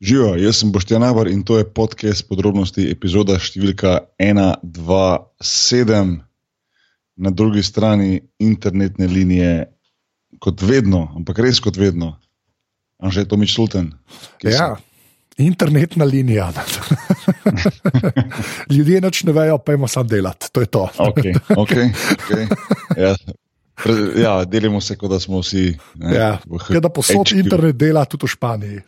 Živijo, jaz sem Boštjan Navar in to je podcast podrobnosti, epizoda številka 127, na drugi strani internetne linije, kot vedno, ampak res kot vedno. Anže je to mič sulten. Ja, internetna linija. Ljudje noč ne vejo, pa imamo samo delati, to je to. Okay, okay, okay. Ja, Ja, delimo se, kot da smo vsi. Ja, da posod internet dela tudi v Španiji.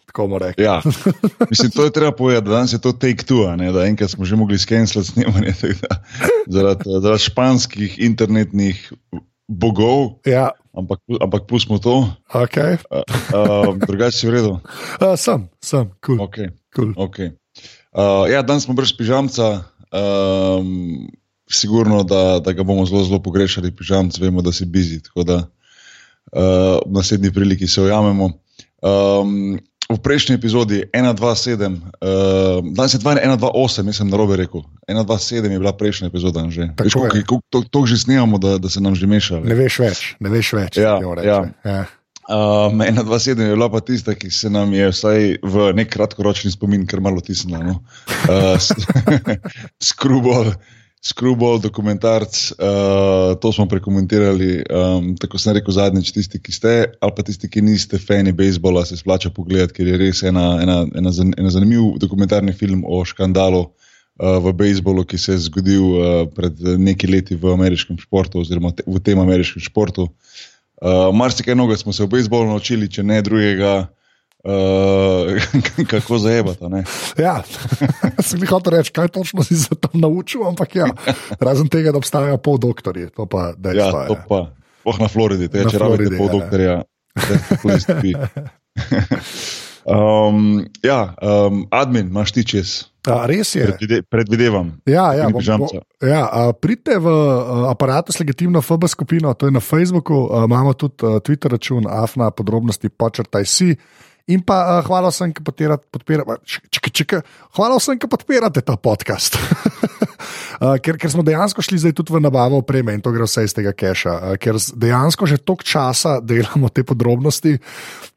Ja. Mislim, to je treba povedati, da danes je to take two, ne, da enkrat smo že mogli skenirati snemanje zaradi, zaradi španskih internetnih bogov. Ja. Ampak, ampak pustimo to. Okay. Uh, drugače si v redu. Uh, sem, sem, kul. Cool. Okay. Cool. Okay. Uh, ja, danes smo brez pižamca. Um, sigurno, da, da ga bomo zelo, zelo pogrešali, pižamc, vemo, da si bizi. Tako da uh, v naslednji priliki se ujamemo. Um, v prejšnji epizodi 1-2-7, uh, danes je 1-2-8, mislim, na robe rekel. 1-2-7 je bila prejšnja epizoda. To že snimamo, da, da se nam že meša. Ne veš več, ne veš več. Ja, ja. ja. Um, 1-2-7 je bila pa tista, ki se nam je vsaj v nek kratkoročni spomin, ker malo tisnila. No? Uh, Skrubol. Screwball, dokumentarc, uh, to smo prekomentirali. Um, tako sem rekel zadnjič, tisti, ki ste, ali pa tisti, ki niste fani bejzbola, se splača pogledati, ker je res ena, ena, ena, ena zanimiv dokumentarni film o škandalu uh, v bejzbolu, ki se je zgodil uh, pred nekaj leti v ameriškem športu, oziroma te, v tem ameriškem športu. Uh, Marsikaj noga smo se v bejzbolu naučili, če ne drugega. Uh, kako zajebati. Ja, sem jih hotel reči, kaj točno si se tam naučil, ampak ja, razen tega, da obstajajo pol doktorji. To pa je ja, to. Pa. Oh, na Floridi, te če rabite pol doktorja, ja. um, ja, um, admin, imaš ti čez. A, res je. Predvide, predvidevam. Ja, ja, bo, bo, ja, a, pridite v aparatus legitimno FB skupino, to je na Facebooku, a, imamo tudi a, Twitter račun, afna podrobnosti, počrtaj si. In pa uh, hvala vsem, ki podpirate, hvala vsem, ki podpirate ta podcast. uh, ker, ker smo dejansko šli zdaj tudi v nabavo opreme in to gre vse iz tega keša. Uh, ker dejansko že toliko časa delamo te podrobnosti,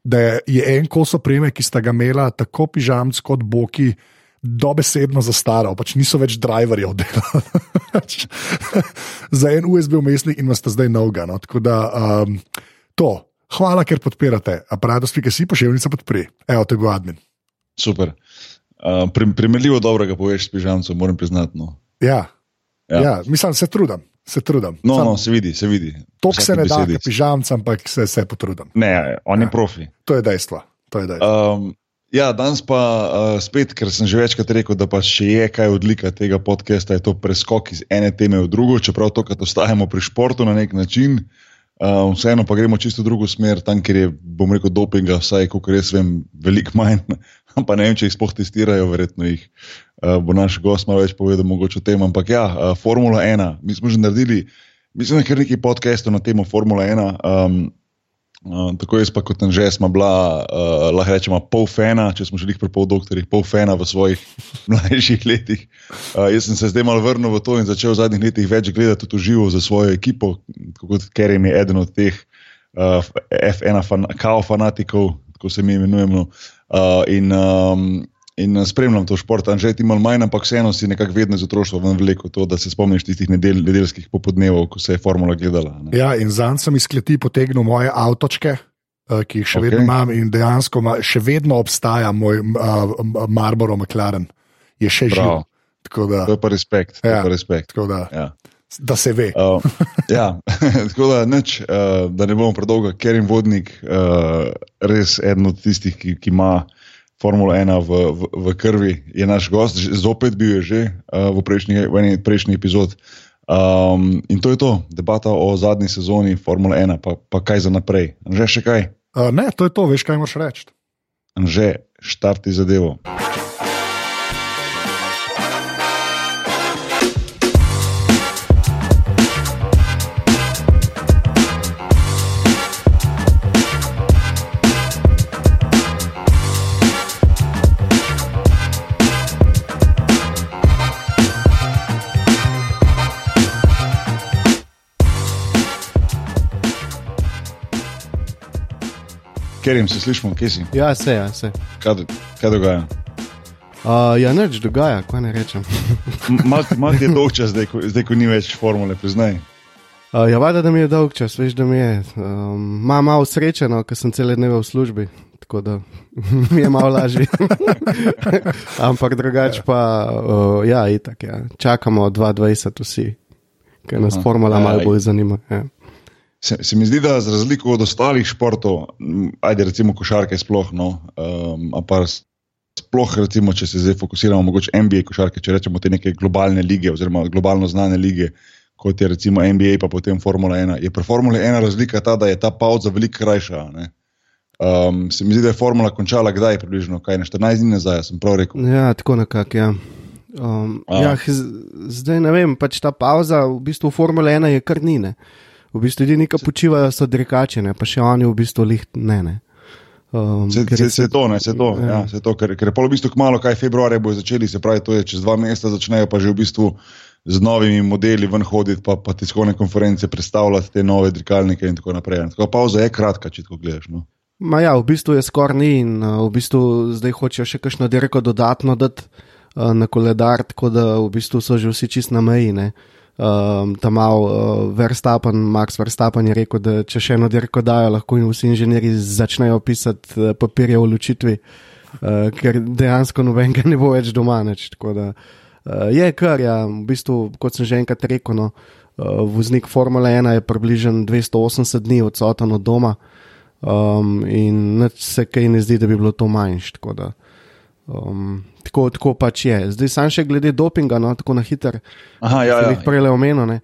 da je en kos opreme, ki sta ga imela tako pižamc kot boki. Dobesedno zastaral, pač niso več driverji oddelali. za en USB umestnik in vas zdaj nogano. Tako da um, to, Hvala, ker podpirate. Aparatus, ki si pošiljnica podpri. Evo, te godmin. Super. Uh, primerljivo dobrega poveš s pižamcem, moram priznati. No. Ja. Ja. ja, mislim, se trudim. Se trudim. No, Sam, no, se vidi, se vidi. To se ne da, pižamcem, ampak se, se potrudim. Ne, on ja. je profi. To je dejstvo. To je dejstvo. Um, ja, danes pa uh, spet, ker sem že večkrat rekel, da pa če je kaj odlika tega podcasta, je to preskok iz ene teme v drugo, čeprav to, kar ostajamo pri športu na nek način. Uh, Uh, vseeno pa gremo čisto drugo smer, tam, kjer je, bom rekel, dopinga, vsaj, kot res vem, veliko manj. pa ne vem, če jih sploh testirajo, verjetno jih uh, bo naš gost malo več povedal, mogoče o tem. Ampak ja, uh, Formula 1, mi smo že naredili, mislim, da kar nekaj podcastov na temo Formula 1. Um, Uh, tako jaz, pa kot že smo bila, uh, lahko rečemo, pol fena, če smo šli pri pol doktorjih, pol fena v svojih mlajših letih. Uh, jaz sem se zdaj malo vrnil v to in začel v zadnjih letih več gledati tudi živo za svojo ekipo, kot Kerem je eden od teh uh, F1 fan, kao fanatikov, tako se mi imenujemo. Uh, in, um, in eh, spremljam to šport, že ti malo manj, ampak vseeno si nekako vedno iz otroštva ven veliko to, da se spomniš tistih nedel, nedeljskih popodnevov, ko se je formula gledala. Ne. Ja, in zanj sem iz kleti potegnil moje avtočke. Eh, ki jih še okay. vedno imam, in dejansko ma, še vedno obstaja moj uh, Marlboro McLaren, je še živ. Da, to je pa respekt. Ja, pa respekt. Da, ja. da se ve. uh, ja, tako da, neč, uh, da ne bomo predolgo, ker je vodnik uh, res eden od tistih, ki, ki ima. Formula 1 v, v, v krvi, je naš gost, zopet bil je že uh, v prejšnji, v prejšnji epizodi. Um, in to je to, debata o zadnji sezoni Formule 1, pa, pa kaj za naprej. Že še kaj? Uh, ne, to je to, veš kaj moraš reči. Že štarti zadevo. Ker jim se slišimo, kje si? Ja, se, ja, se. Kaj, kaj dogaja? Uh, ja, nič dogaja, kaj ne rečem. Malo ti je dolg čas, zdaj, ko, zdaj, ko ni več formule, priznaj. Uh, ja, vada, da mi je dolg čas, veš, da mi je. Um, Imam malo srečeno, ker sem cele dneve v službi, tako da mi je malo lažje. Ampak drugače pa, uh, ja, itak, ja. čakamo 22 vsi, ker nas Aha, formula ja, malo bolj zanima. Ja. Se, se mi zdi, da za razliko od ostalih športov, ajde recimo košarke sploh, no, um, pa sploh recimo, če se zdaj fokusiramo mogoče NBA košarke, če rečemo te neke globalne lige oziroma globalno znane lige, kot je recimo NBA pa potem Formula 1, je pri Formuli 1 razlika ta, da je ta pauza veliko krajša. Um, se mi zdi, da je Formula končala kdaj približno, kaj ne 14 dni nazaj, sem prav rekel. Ja, tako nekako, ja. Um, ja, zdaj ne vem, pač ta pauza v bistvu Formula 1 je kar nine v bistvu ljudje nekaj počivajo, so drekači, pa še oni v bistvu lih ne. ne. Um, se, se, se to, ne, se to, ja. Ja, se to ker, ker je pol v bistvu kmalo, kaj februarja bo začeli, se pravi, to je čez dva meseca začnejo pa že v bistvu z novimi modeli ven hoditi, pa, pa tiskovne konference predstavljati te nove dirkalnike in tako naprej. Tako pauza je kratka, če to gledaš. No. Ma ja, v bistvu je skoraj ni in uh, v bistvu zdaj hočejo še kakšno dirko dodatno dati uh, na koledar, tako da v bistvu so že vsi čist na meji. Uh, um, tam mal uh, Verstappen, Max Verstappen je rekel, da če še eno dirko dajo, lahko in vsi inženirji začnejo pisati uh, papirje o ločitvi, uh, ker dejansko nobenega ne bo več doma. Neč, da, uh, je kar, ja, v bistvu, kot sem že enkrat rekel, no, uh, voznik Formule 1 je približno 280 dni odsoten od doma. Um, in se kaj ne zdi, da bi bilo to manjš. Da, Um, tako, tako pač je. Zdaj, sam še glede dopinga, no, tako na hiter, ja, ja. jih prej le omenil.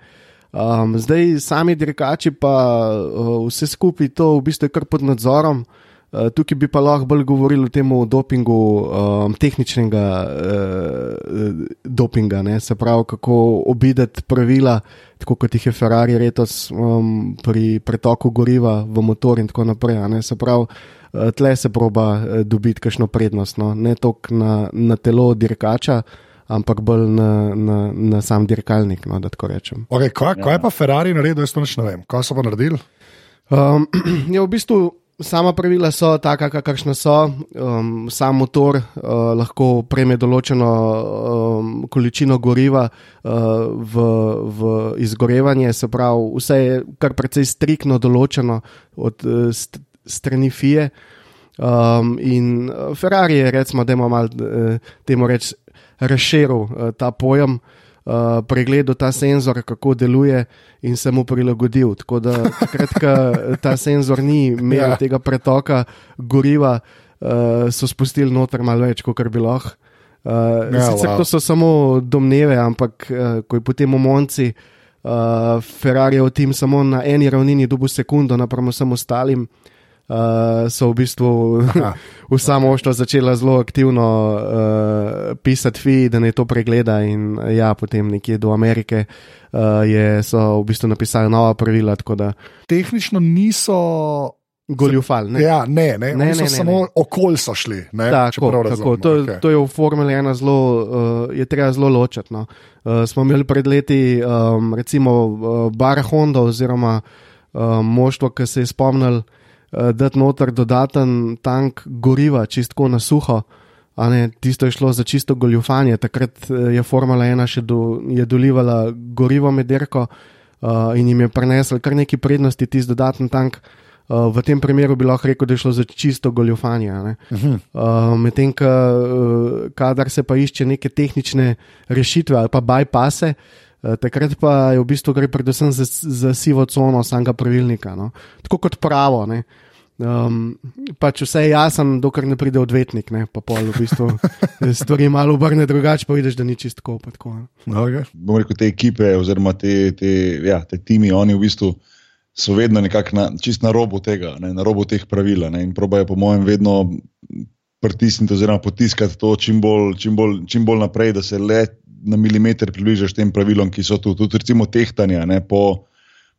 Um, zdaj, sami dirkači, pa uh, vse skupaj to v bistvu je kar pod nadzorom. Uh, tukaj bi pa lahko bolj govorili o tem dopingu, um, tehničnega uh, dopinga, ne? se pravi, kako obideti pravila, tako kot jih je Ferrari letos um, pri pretoku goriva v motor in tako naprej. Se pravi, tle se proba eh, dobiti kakšno prednost, no? ne toliko na, na telo dirkača. Ampak bolj na, na, na sam dirkalnik, no, da tako rečem. Okay, kaj, kaj je pa Ferrari naredil, jaz to ne vem. Kaj so pa naredili? Um, je v bistvu sama pravila so taka, kakšna so. Um, sam motor uh, lahko prejme določeno um, količino goriva uh, v, v izgorevanje, se pravi, vse je kar precej striktno določeno od uh, strani FIE. Um, in uh, Ferrari je, recimo, da ima malo eh, temu reči, razširil uh, ta pojem, uh, pregledal ta senzor, kako deluje in se mu prilagodil. Tako da, takrat, ko ta senzor ni imel ja. tega pretoka goriva, uh, so spustili noter malo več, kot bi lahko. Uh, ja, sicer wow. to so samo domneve, ampak uh, ko je potem v Monci. Uh, Ferrari je v tem samo na eni ravnini, dobu sekundo, napremo vsem ostalim, uh, uh, so v bistvu vsa moštva začela zelo aktivno uh, pisati fi, da ne to pregleda. In ja, potem nekje do Amerike uh, je, so v bistvu napisali nova pravila. Tehnično niso. Goljufal. Ne? Ja, ne, ne, ne, ne, ne samo okolj so šli. Ne, tako, tako. To, okay. to je v Formuli 1 zelo, uh, je treba zelo ločiti. No. Uh, smo imeli pred leti, um, recimo, uh, Bar Honda oziroma uh, moštvo, ki se je spomnil, uh, dati noter dodaten tank goriva, čistko na suho. Ne, tisto je šlo za čisto goljufanje. Takrat eh, je Formula 1 še do, je dolivala gorivo med dirko uh, in jim je prenesel kar nekaj prednosti, tisti dodaten tank. Uh, v tem primeru bi lahko rekel, da je šlo za čisto goljufanje. Uh, Medtem, uh, kadar se pa išče neke tehnične rešitve ali pa bypasse, uh, Eh, takrat pa je v bistvu gre predvsem za, za sivo cono samega pravilnika. No. Tako kot pravo. Um, pač vse je jasno, dokler ne pride odvetnik, ne, pa pol v bistvu stvari malo obrne drugače, pa vidiš, da ni čisto tako. tako okay. Bom rekel, te ekipe oziroma te, te, ja, te timi, oni v bistvu so vedno nekako na, čist na robu tega, ne, na robu teh pravil in probajo, po mojem, vedno pritisniti oziroma potiskati to čim bolj, čim bolj, čim bolj naprej, da se le na milimeter približaš tem pravilom, ki so tu. Tudi recimo tehtanja ne, po,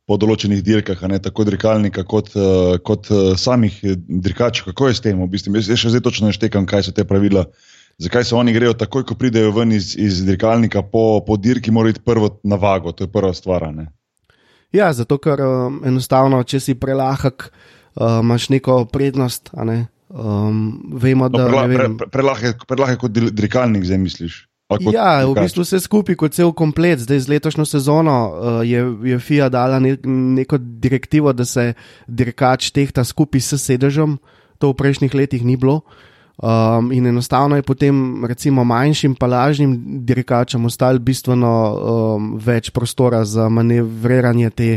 po določenih dirkah, ne, tako dirkalnika kot, uh, kot uh, samih dirkačev. Kako je s tem? V bistvu? Jaz, jaz še zdaj točno ne štekam, kaj so te pravila. Zakaj se oni grejo takoj, ko pridejo ven iz, iz dirkalnika po, po dirki, morajo iti prvo na vago, to je prva stvar. Ne? Ja, zato ker um, enostavno, če si prelahek, uh, imaš neko prednost. Ne? Um, vemo, No, da prela- ne pre- vem, pre- Prelahke prelahke kot dirkalnik, zdaj misliš. Kot Ja, v dirkač? bistvu vse skupaj, kot cel komplet. Zdaj z letošnjo sezono uh, je, je FIA dala ne, neko direktivo, da se dirkač tehta skupaj s sedežem. To v prejšnjih letih ni bilo. Um, in enostavno je potem, recimo, manjšim palažnim dirkačem ostalo bistveno um, več prostora za manevriranje te,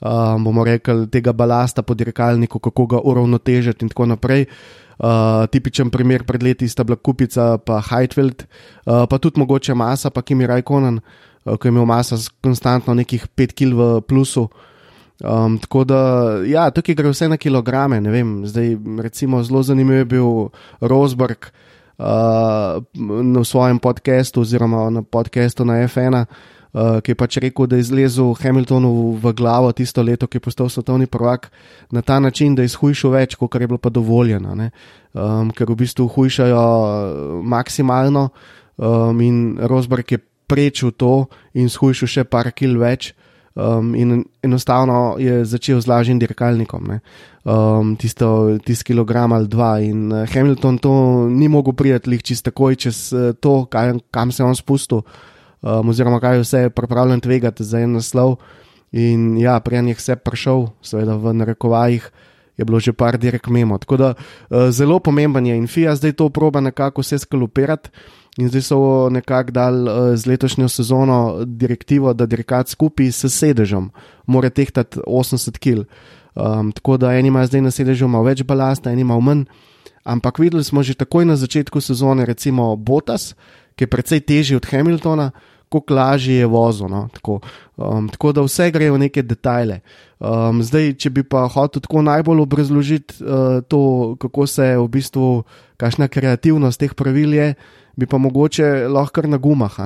um, rekli, tega balasta po dirkalniku, kako ga uravnotežiti in tako naprej. Uh, tipičen primer pred leti sta bila Kupica in Heidfeld, uh, pa tudi mogoče Masa, pa Kimi Rajkonen, uh, ki je imel Masa s konstantno nekih 5 kg v plusu. Um, tako da, ja, tukaj gre vse na kilograme. Vem, zdaj, recimo, zelo zanimiv je bil Rosberg uh, na svojem podkastu, oziroma na podkastu na F1, uh, ki je pač rekel, da je izlezel Hamiltonu v glavo tisto leto, ki je postal svetovni prvak, na ta način, da je izhujšal več, kot je bilo pa dovoljeno. ne. Um, ker v bistvu hujšajo maksimalno, um, in Rosberg je prečil to in shujšal še par kil več. Um, in enostavno je začel z lažjim dirkalnikom, ne. um, tisto, tisto kilogram ali dva. In uh, Hamilton to ni mogel prijeti lih čist takoj čez uh, to, kaj, kam se je on spustil, um, oziroma kaj vse je pripravljen tvegati za en naslov. In ja, prej je vse prišel, seveda v narekovajih. Je bilo že par direk memo. Tako da uh, zelo pomemben je in FIA zdaj to proba nekako vse skalupirati. In zdaj so nekako dali uh, z letošnjo sezono direktivo, da dirkač skupaj s sedežem mora tehtati 80 kg. Um, tako da eni imajo zdaj na sedežu več balasta, eni imajo manj. Ampak videli smo že takoj na začetku sezone, recimo Botas, ki je precej težji od Hamiltona, koliko lažje je vozil. No? Tako, um, tako da vse gre v neke detajle. Um, zdaj, če bi pa hotel tako najbolj obrazložiti uh, to, kako se v bistvu, kakšna kreativnost teh pravil je, bi pa mogoče lahko na gumah.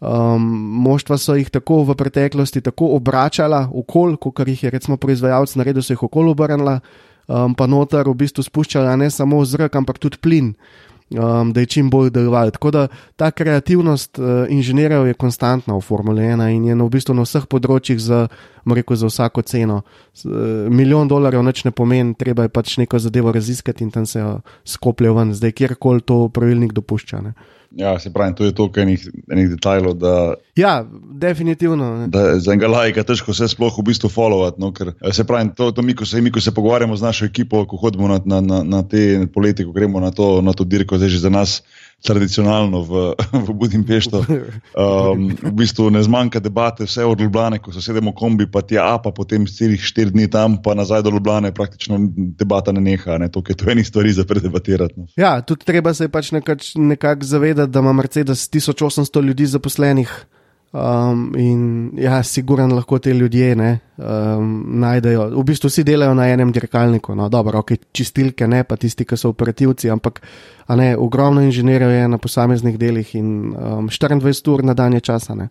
Um, moštva so jih tako v preteklosti tako obračala, okol, kot jih je recimo proizvajalec naredil, so jih okol obrnila, um, pa noter v bistvu spuščala ne samo zrak, ampak tudi plin, um, da je čim bolj deloval. Tako da ta kreativnost uh, inženirjev je konstantna v Formuli 1 in je na, v bistvu na vseh področjih za, rekel, za vsako ceno. Uh, milijon dolarjev nič ne pomeni, treba je pač neko zadevo raziskati in tam se jo skoplje ven, zdaj kjerkoli to pravilnik dopušča. Ne. Ja, se pravi, to je toliko enih, enih detajlov, da, Ja, definitivno. Ne. da za enega lajka težko vse sploh v bistvu followati. No, ker, eh, se pravi, to, to mi, ko se, mi, ko se pogovarjamo z našo ekipo, ko hodimo na, na, na, na te poletje, ko gremo na to, na to dirko, zdaj že za nas tradicionalno v, v Budimpešto. Um, v bistvu ne zmanjka debate, vse od Ljubljana, ko se sedemo kombi, pa tja, pa potem celih štiri dni tam, pa nazaj do Ljubljana, praktično debata ne neha, ne, to je to enih stvari za predebatirati. No. Ja, tudi treba se je pač nekako nekak zavedati, da ima Mercedes 1800 ljudi zaposlenih. Um, in ja, sigurno lahko te ljudje ne, um, najdejo. V bistvu vsi delajo na enem dirkalniku, no, dobro, ok, čistilke ne, pa tisti, ki so operativci, ampak a ne, ogromno inženirjev je na posameznih delih in um, 24 ur na dan je časa. Ne.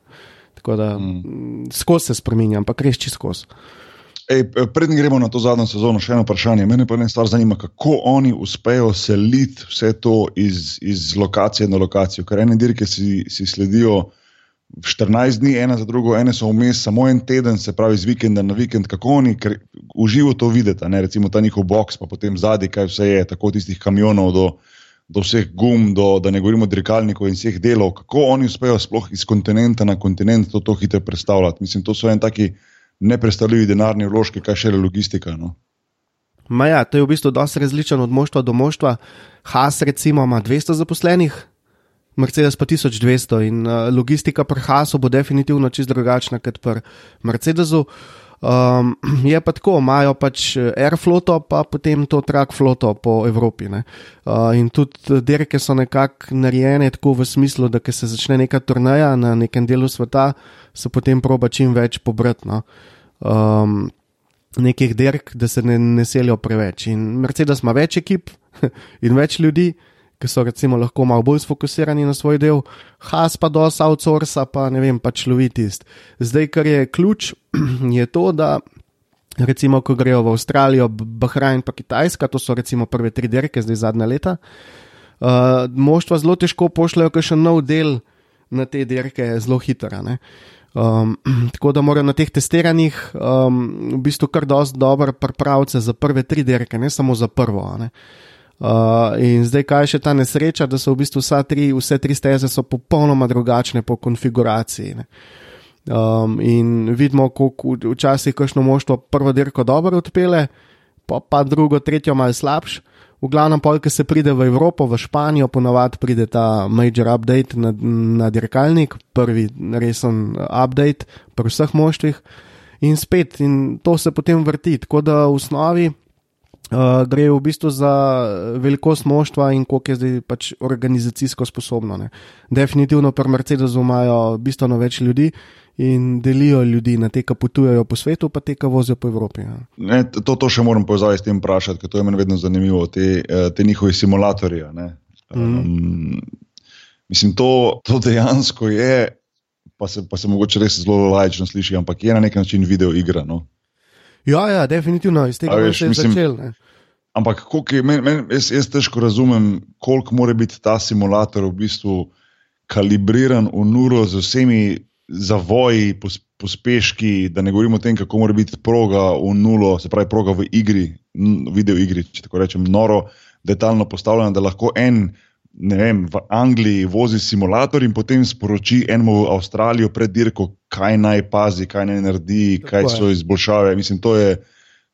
Tako da mm. skozi se spremenja, ampak res čist skozi. Ej, Preden gremo na to zadnjo sezono, še eno vprašanje. Mene pa ena stvar zanima, kako oni uspejo seliti vse to iz, iz lokacije na lokacijo. Ker ene dirke si, si sledijo 14 dni, ena za drugo, ene so vmes samo en teden, se pravi z vikenda na vikend. Kako oni ker v živo to videti, ne? recimo ta njihov box, pa potem zadnji, kaj vse je, tako tistih kamionov do, do vseh gum, do, da ne govorimo dirkalnikov in vseh delov. Kako oni uspejo sploh iz kontinenta na kontinent to, to hitro predstavljati? Mislim, to so en taki nepredstavljivi denarni vložki, kaj šele logistika. No? Ma ja, to je v bistvu dosti različen od moštva do moštva. Haas, recimo, ima 200 zaposlenih, Mercedes pa 1200 in uh, logistika pri Haasu bo definitivno čist drugačna kot pri Mercedesu. Um, je pa tako, imajo pač Airfloto, pa potem to track floto po Evropi. Uh, in tudi dirke so nekako narejene tako v smislu, da se začne neka turnaja na nekem delu sveta, se potem proba čim več pobrati. No. Um, nekih dirk, da se ne, ne selijo preveč. In Mercedes ima več ekip in več ljudi, ki so recimo lahko malo bolj sfokusirani na svoj del, Haas pa dosta outsourca, pa ne vem, pač lovi tist. Zdaj, kar je ključ, je to, da recimo, ko grejo v Avstralijo, Bahrajn pa Kitajska, to so recimo prve tri dirke, zdaj zadnja leta, uh, moštva zelo težko pošljajo še nov del na te dirke zelo hitra. Um, tako da morajo na teh testiranjih um, v bistvu kar dosti dobre pripravce za prve tri dirke, ne samo za prvo. Uh, in zdaj, kaj je še ta nesreča, da so v bistvu tri, vse tri steze popolnoma drugačne po konfiguraciji. Um, in vidimo, kako včasih kakšno moštvo prvo dirko dobro odpele, pa, pa drugo, tretjo malo slabše. V glavnem, polk se pride v Evropo, v Španijo, ponovadi pride ta major update na, na dirkalnik, prvi resen update pri vseh moštvih. In spet, in to se potem vrti. Tako da v osnovi uh, gre v bistvu za velikost moštva in koliko je zdaj pač organizacijsko sposobno. Ne. Definitivno pri Mercedesu imajo bistveno več ljudi in delijo ljudi na te, ki potujejo po svetu, pa te, ki vozijo po Evropi. Ja. Ne, to, to še moram povezati s tem vprašati, ker to je meni vedno zanimivo, te, eh, te njihovi simulatorji. Um, mm. Mislim, to, to dejansko je, pa se, pa se mogoče res zelo lajično sliši, ampak je na nek način video igra. No? Ja, ja, definitivno iz tega se je začel. Ne? Ampak je, men, men, jaz, jaz težko razumem, koliko mora biti ta simulator v bistvu kalibriran v nuro z vsemi zavoji, pospeški, da ne govorimo o tem, kako mora biti proga v nulo, se pravi, proga v igri, video igri, če tako rečem, noro, detaljno postavljena, da lahko en. Ne vem, v Angliji vozi simulator in potem sporoči enemu v Avstralijo pred dirko, kaj naj pazi, kaj naj naredi, kaj so izboljšave. Mislim, to je,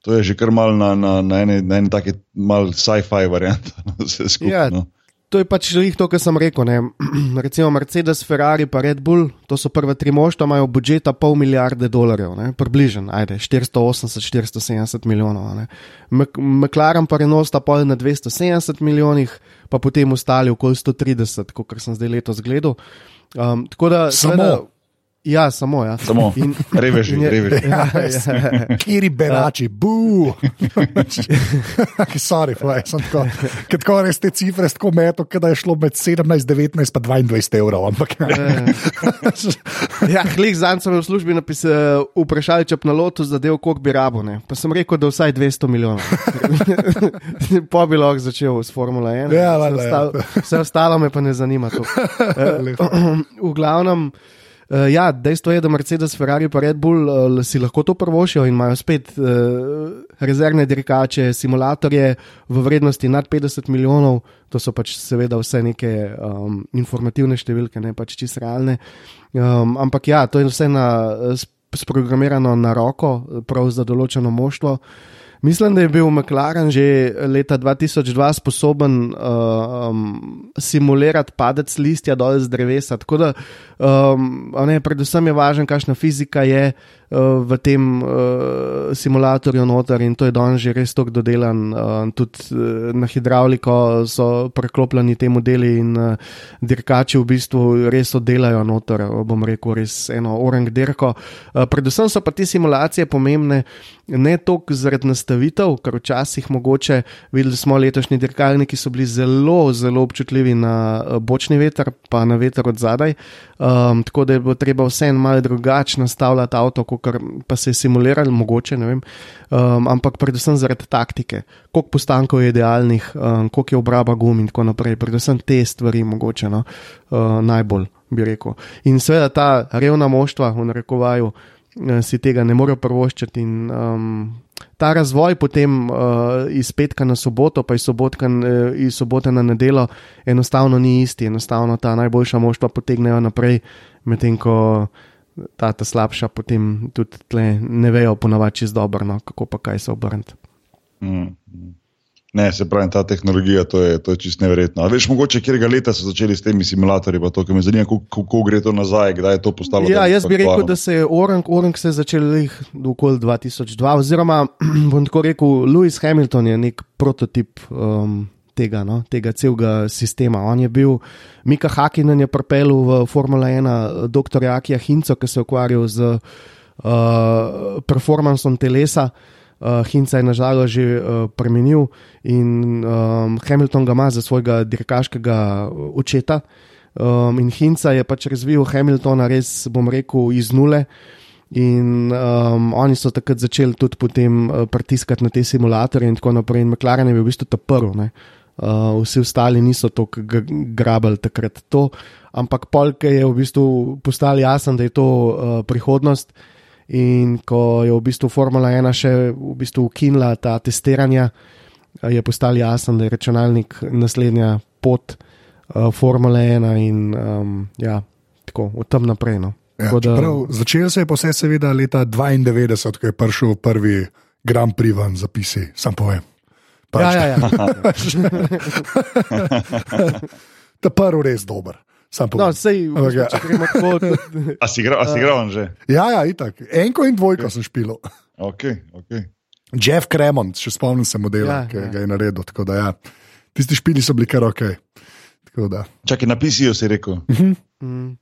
to je že kar mal na, na, na eni taki mal sci-fi varianti. Ja, no to je pač že to, kar sem rekel. Ne. Recimo Mercedes, Ferrari in Red Bull, to so prve tri moštva, imajo budžeta pol milijarde dolarjev, približno, ajde, 480-470 milijonov. McLaren pa Renault sta pol na 270 milijonih, pa potem ostali okoli 130, kot sem zdaj letos gledal. Um, tako da, samo. Sveda, Ja, samo, ja. samo. In, reveži, in je, reveži. Ja, ja. Kiri berači, bu. Sorry, fly, sem tako. Ker tako res te cifre tako meto, da je šlo med 17, 19 pa 22 evrov. Ampak, ja, hlik za en sem v službi napisal, vprašali, če na lotu zadev, koliko bi rabo. Ne? Pa sem rekel, da vsaj 200 milijonov. po bi lahko začel s Formula 1. Ja, vse, ostal, vse ostalo me pa ne zanima. v glavnem. Uh, ja, dejstvo je, da Mercedes, Ferrari in Red Bull uh, si lahko to prvošijo in imajo spet uh, rezervne dirkače, simulatorje v vrednosti nad 50 milijonov. To so pač seveda vse neke um, informativne številke, ne pač čisto realne. Um, ampak ja, to je vse na, sprogramirano na roko, prav za določeno moštvo. Mislim, da je bil McLaren že leta 2002 sposoben uh, um, simulirati padec listja dol z drevesa. Tako da, um, ne, predvsem je važno, kakšna fizika je uh, v tem uh, simulatorju noter in to je danes že res tako dodelan. Uh, tudi uh, na hidravliko so preklopljeni te modeli in uh, dirkači v bistvu res oddelajo noter, bom rekel, res eno orang dirko. Uh, predvsem so pa te simulacije pomembne ne toliko zaradi nastavitev, ker včasih mogoče videli smo letošnji dirkalniki, ki so bili zelo, zelo občutljivi na eh, bočni veter, pa na veter od zadaj. Um, tako da je bilo treba vseeno malo drugače nastavljati avto, kot pa se je simuliralo, mogoče ne vem. Um, ampak predvsem zaradi taktike, koliko postankov je idealnih, um, koliko je obraba gum in tako naprej. Predvsem te stvari, mogoče no, uh, najbolj bi rekel. In seveda ta revna moštva, v narekovaju. Eh, si tega ne morejo prvoščiti. In, um, ta razvoj potem uh, iz petka na soboto, pa iz, sobotka, uh, iz sobote na nedelo, enostavno ni isti. Enostavno ta najboljša moštva potegnejo naprej, medtem ko ta, ta slabša potem tudi ne vejo ponovadi čez dobro, no, kako pa kaj se obrniti. Mm. Ne, se pravi, ta tehnologija, to je, to je čist neverjetno. Veš, mogoče, kjer ga leta so začeli s temi simulatorji, pa to, ki me zanima, kako gre to nazaj, kdaj je to postalo. Ja, jaz bi rekel, da se je Orang, Orang se začel jih okoli 2002, oziroma bom tako rekel, Lewis Hamilton je nek prototip. Um, Tega, no, tega celega sistema. On je bil, Mika Hakinen je pripeljal v Formula 1, dr. Akija Hinco, ki se je ukvarjal z uh, performancem telesa. Uh, Hinca je nažalost že uh, premenil in um, Hamilton ga ima za svojega dirkaškega očeta. Um, in Hinca je pač razvil Hamiltona, res bom rekel, iz nule. In um, oni so takrat začeli tudi potem uh, pritiskati na te simulatorje in tako naprej. In McLaren je bil v bistvu ta prvi. uh, vsi ostali niso tako grabili takrat to. Ampak polk je v bistvu postalo jasno, da je to uh, prihodnost. In ko je v bistvu Formula 1 še v bistvu ukinila ta testiranja, je postalo jasno, da je računalnik naslednja pot uh, Formule 1 in um, ja, tako od tam naprej. No. Ja, da... Začel se je pa vse, seveda, leta 92, ko je prišel prvi Grand Prix van zapisi, sam povem. Pač. Ja, ja, ja. Ta prvi res dober. No, sej, okay. A si igral, si igral že? Ja, ja, itak. Enko in dvojko okay. sem špil. Okay, okay. Jeff Cremont, še spomnim se modela, ja, ki ja. ga je naredil. Da, ja. Tisti špili so bili kar ok. Čakaj, napisijo si rekel. Uh -huh. mm.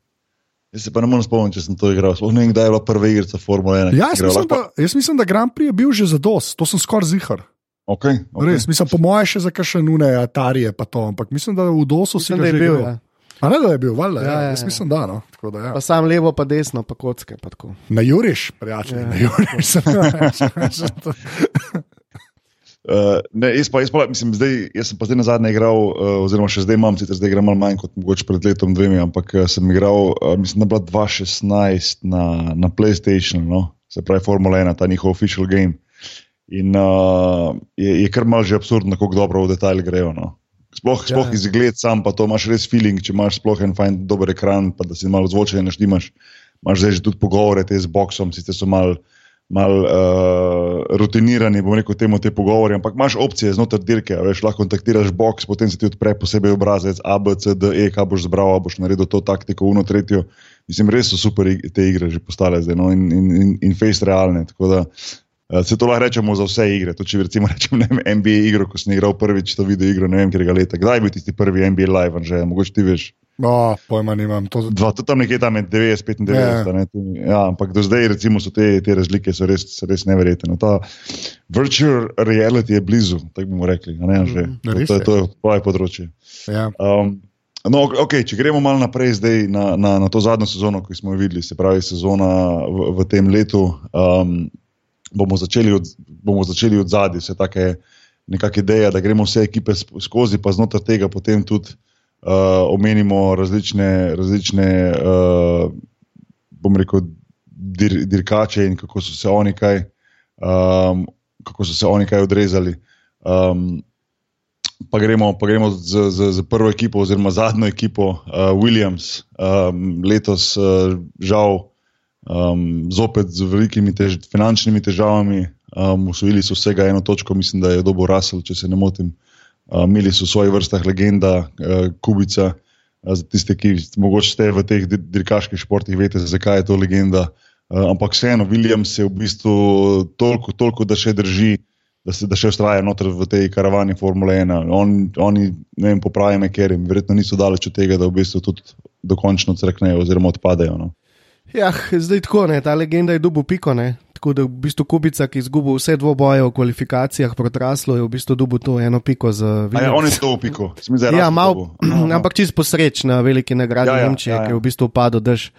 Jaz se pa ne morem spomniti, če sem to igral. Sploh ne vem, kdaj je bila prva igra Formule 1. Ja, jaz, mislim, da, jaz mislim, da Grand Prix je bil že za dos, to sem skoraj zihar. Okay, okay. Res, mislim, po mojem, še za kakšne nune, atarije, pa to. Ampak mislim, da v dosu si ga že bil. Ja. A ne, da je bil, valjda, ja, ja, ja, jaz mislim, da no. Da, ja. Pa sam levo, pa desno, pa kocke. Pa na Juriš, prijatelj, ja. na Juriš. Uh, ne, jaz, pa, jaz, pa, mislim, zdaj, jaz sem pa zdaj na zadnje igral, uh, oziroma še zdaj imam, sicer zdaj igram malo manj kot mogoče pred letom, dvemi, ampak uh, sem igral, uh, mislim, da je bila 2016 na, na PlayStationu, no? se pravi Formula 1, ta njihov official game. In uh, je, je kar mal že absurdno, kako dobro v detajl grejo. No? Sploh, ja, sploh ja. izgled sam, pa to imaš res feeling, če imaš sploh en fajn dober ekran, pa da si malo zvočen, ne štimaš. Imaš zdaj že tudi pogovore te z boxom, sicer so malo mal, uh, rutinirani, bom rekel, temu te pogovore, ampak imaš opcije znotraj dirke, veš, lahko kontaktiraš box, potem se ti odpre posebej obrazec A, B, C, D, E, kaj boš zbral, boš naredil to taktiko, uno, tretjo. Mislim, res so super te igre že postale zdaj no? in, in, in, in face realne. Tako da Uh, se to lahko rečemo za vse igre. To, če recimo rečem vem, NBA igro, ko sem igral prvič to video igro, ne vem, kje ga leta. Kdaj je bil tisti prvi NBA live, že mogoče ti veš? No, pojma nimam. To, Dva, to tam nekje tam je 90, 95. Ja. Ja, ampak do zdaj recimo, so te, te razlike so res, so res neverjetne. No, ta virtual reality je blizu, tako bomo rekli. Ne, že, mm, to, to, to je tvoje področje. Ja. Um, No, okay, če gremo malo naprej na, na, na to zadnjo sezono, ki smo jo videli, se pravi sezona v, v tem letu, um, bomo začeli od, bomo začeli od zadaj, vse take nekakšne ideje, da gremo vse ekipe skozi, pa znotraj tega potem tudi uh, omenimo različne, različne uh, bom rekel, dir, dirkače in kako so se oni kaj, um, kako so se oni kaj odrezali. Um, Pa gremo, pa gremo z, z, z prvo ekipo, oziroma zadnjo ekipo, uh, Williams. Um, letos, uh, žal, um, zopet z velikimi tež, finančnimi težavami. Um, usvojili so vsega eno točko, mislim, da je dobo rasel, če se ne motim. Um, imeli so v svojih vrstah legenda, uh, Kubica. Uh, za tiste, ki morda ste v teh dirkaških športih, veste, zakaj je to legenda. Uh, ampak vseeno, Williams je v bistvu toliko, toliko da še drži, da se da še ustraja noter v tej karavani Formule 1. On, oni, ne vem, popravijo me, ker jim verjetno niso daleč od tega, da v bistvu tudi dokončno crknejo oziroma odpadejo. No. Ja, zdaj tako, ne, ta legenda je dubo piko. Ne. Tako da v bistvu Kubica, ki je izgubil vse dvoboje v kvalifikacijah proti Raslu, je v bistvu dobil to eno piko za videti. Ja, on je to piko, zdaj ja, mal, ampak čist posreč na veliki nagradi ja, ja, Nemčije, ja, ja. ki je v bistvu padel dež.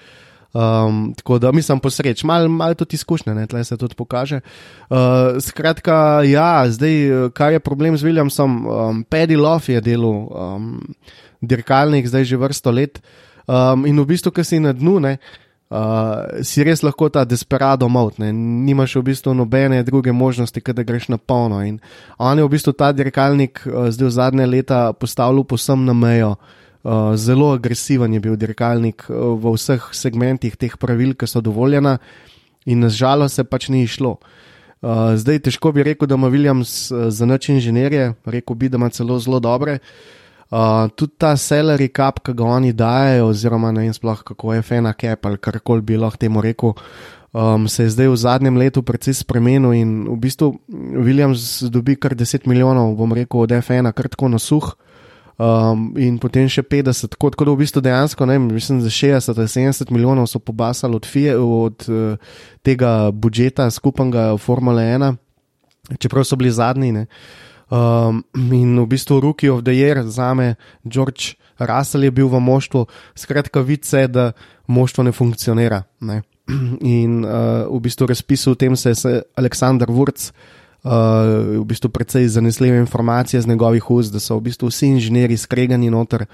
Um, tako da mislim posreč, malo mal tudi izkušnje, ne, tle se tudi pokaže. Uh, skratka, ja, zdaj, kaj je problem z Williamsom? Um, Paddy Love je delal um, dirkalnik zdaj že vrsto let um, in v bistvu, ki si na dnu, ne uh, si res lahko ta desperado mot, ne? nimaš v bistvu nobene druge možnosti, da greš na polno. In on je v bistvu ta dirkalnik uh, zdaj v zadnje leta postavil posem na mejo. Uh, zelo agresiven je bil dirkalnik uh, v vseh segmentih teh pravil, ki so dovoljena, in nažalost se pač ni išlo. Uh, zdaj težko bi rekel, da ima Williams uh, za noč inženirje, rekel bi, da ima celo zelo dobre. Uh, Uh, tudi ta salary cap, ki ga oni dajo, oziroma ne vem, sploh kako je fena cap ali karkoli bi lahko temu rekel, um, se je zdaj v zadnjem letu precej spremenil in v bistvu Williams dobi kar 10 milijonov, bom rekel, od F1, kar tako na suh. Um, in potem še 50, tako, tako da v bistvu dejansko, ne, mislim, za 60 ali 70 milijonov so pobasali od, fije, od uh, tega budžeta skupnega Formule 1, čeprav so bili zadnji. Uh, Um, in v bistvu Rookie of the Year za me, George Russell je bil v moštvu, skratka, vidi se, da moštvo ne funkcionira. Ne? In uh, v bistvu razpisal o tem se je Aleksandr Vurc, uh, v bistvu precej zanesljive informacije z njegovih ust, da so v bistvu vsi inženirji skregani noter.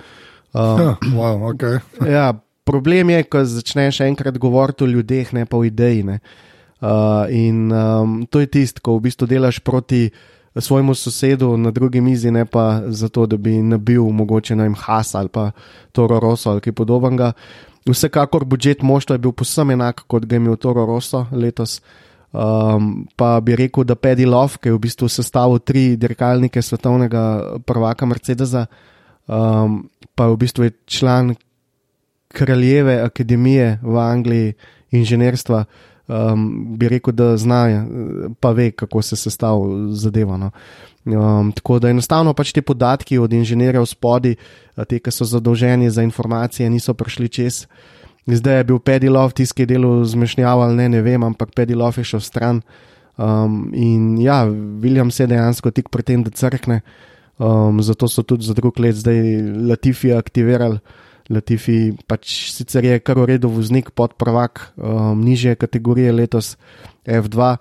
Uh, wow, okay. ja, problem je, ko začneš enkrat govoriti o ljudeh, ne pa o ideji. Uh, in um, to je tisto, ko v bistvu delaš proti svojemu sosedu na drugi mizi, ne pa zato, da bi nabil mogoče na jim Has ali pa Toro Rosso ali kaj podobnega. Vsekakor budžet moštva je bil posebej enak, kot ga je imel Toro Rosso letos. Um, pa bi rekel, da Pedi Love, ki je v bistvu sestavil tri dirkalnike svetovnega prvaka Mercedesa, um, pa je v bistvu član kraljeve akademije v Angliji inženirstva, um, bi rekel, da zna, pa ve, kako se sestavlja zadeva. No. Um, tako da enostavno pač te podatki od inženirjev spodaj, te, ki so zadolženi za informacije, niso prišli čez. Zdaj je bil Pedilov tisti, ki je delal zmešnjav ali ne, ne vem, ampak Pedilov je šel stran. Um, in ja, William se dejansko tik pred tem, da crkne, um, zato so tudi za drug let zdaj Latifi aktivirali. Latifi pač sicer je kar uredu voznik pod prvak, um, nižje kategorije letos F2,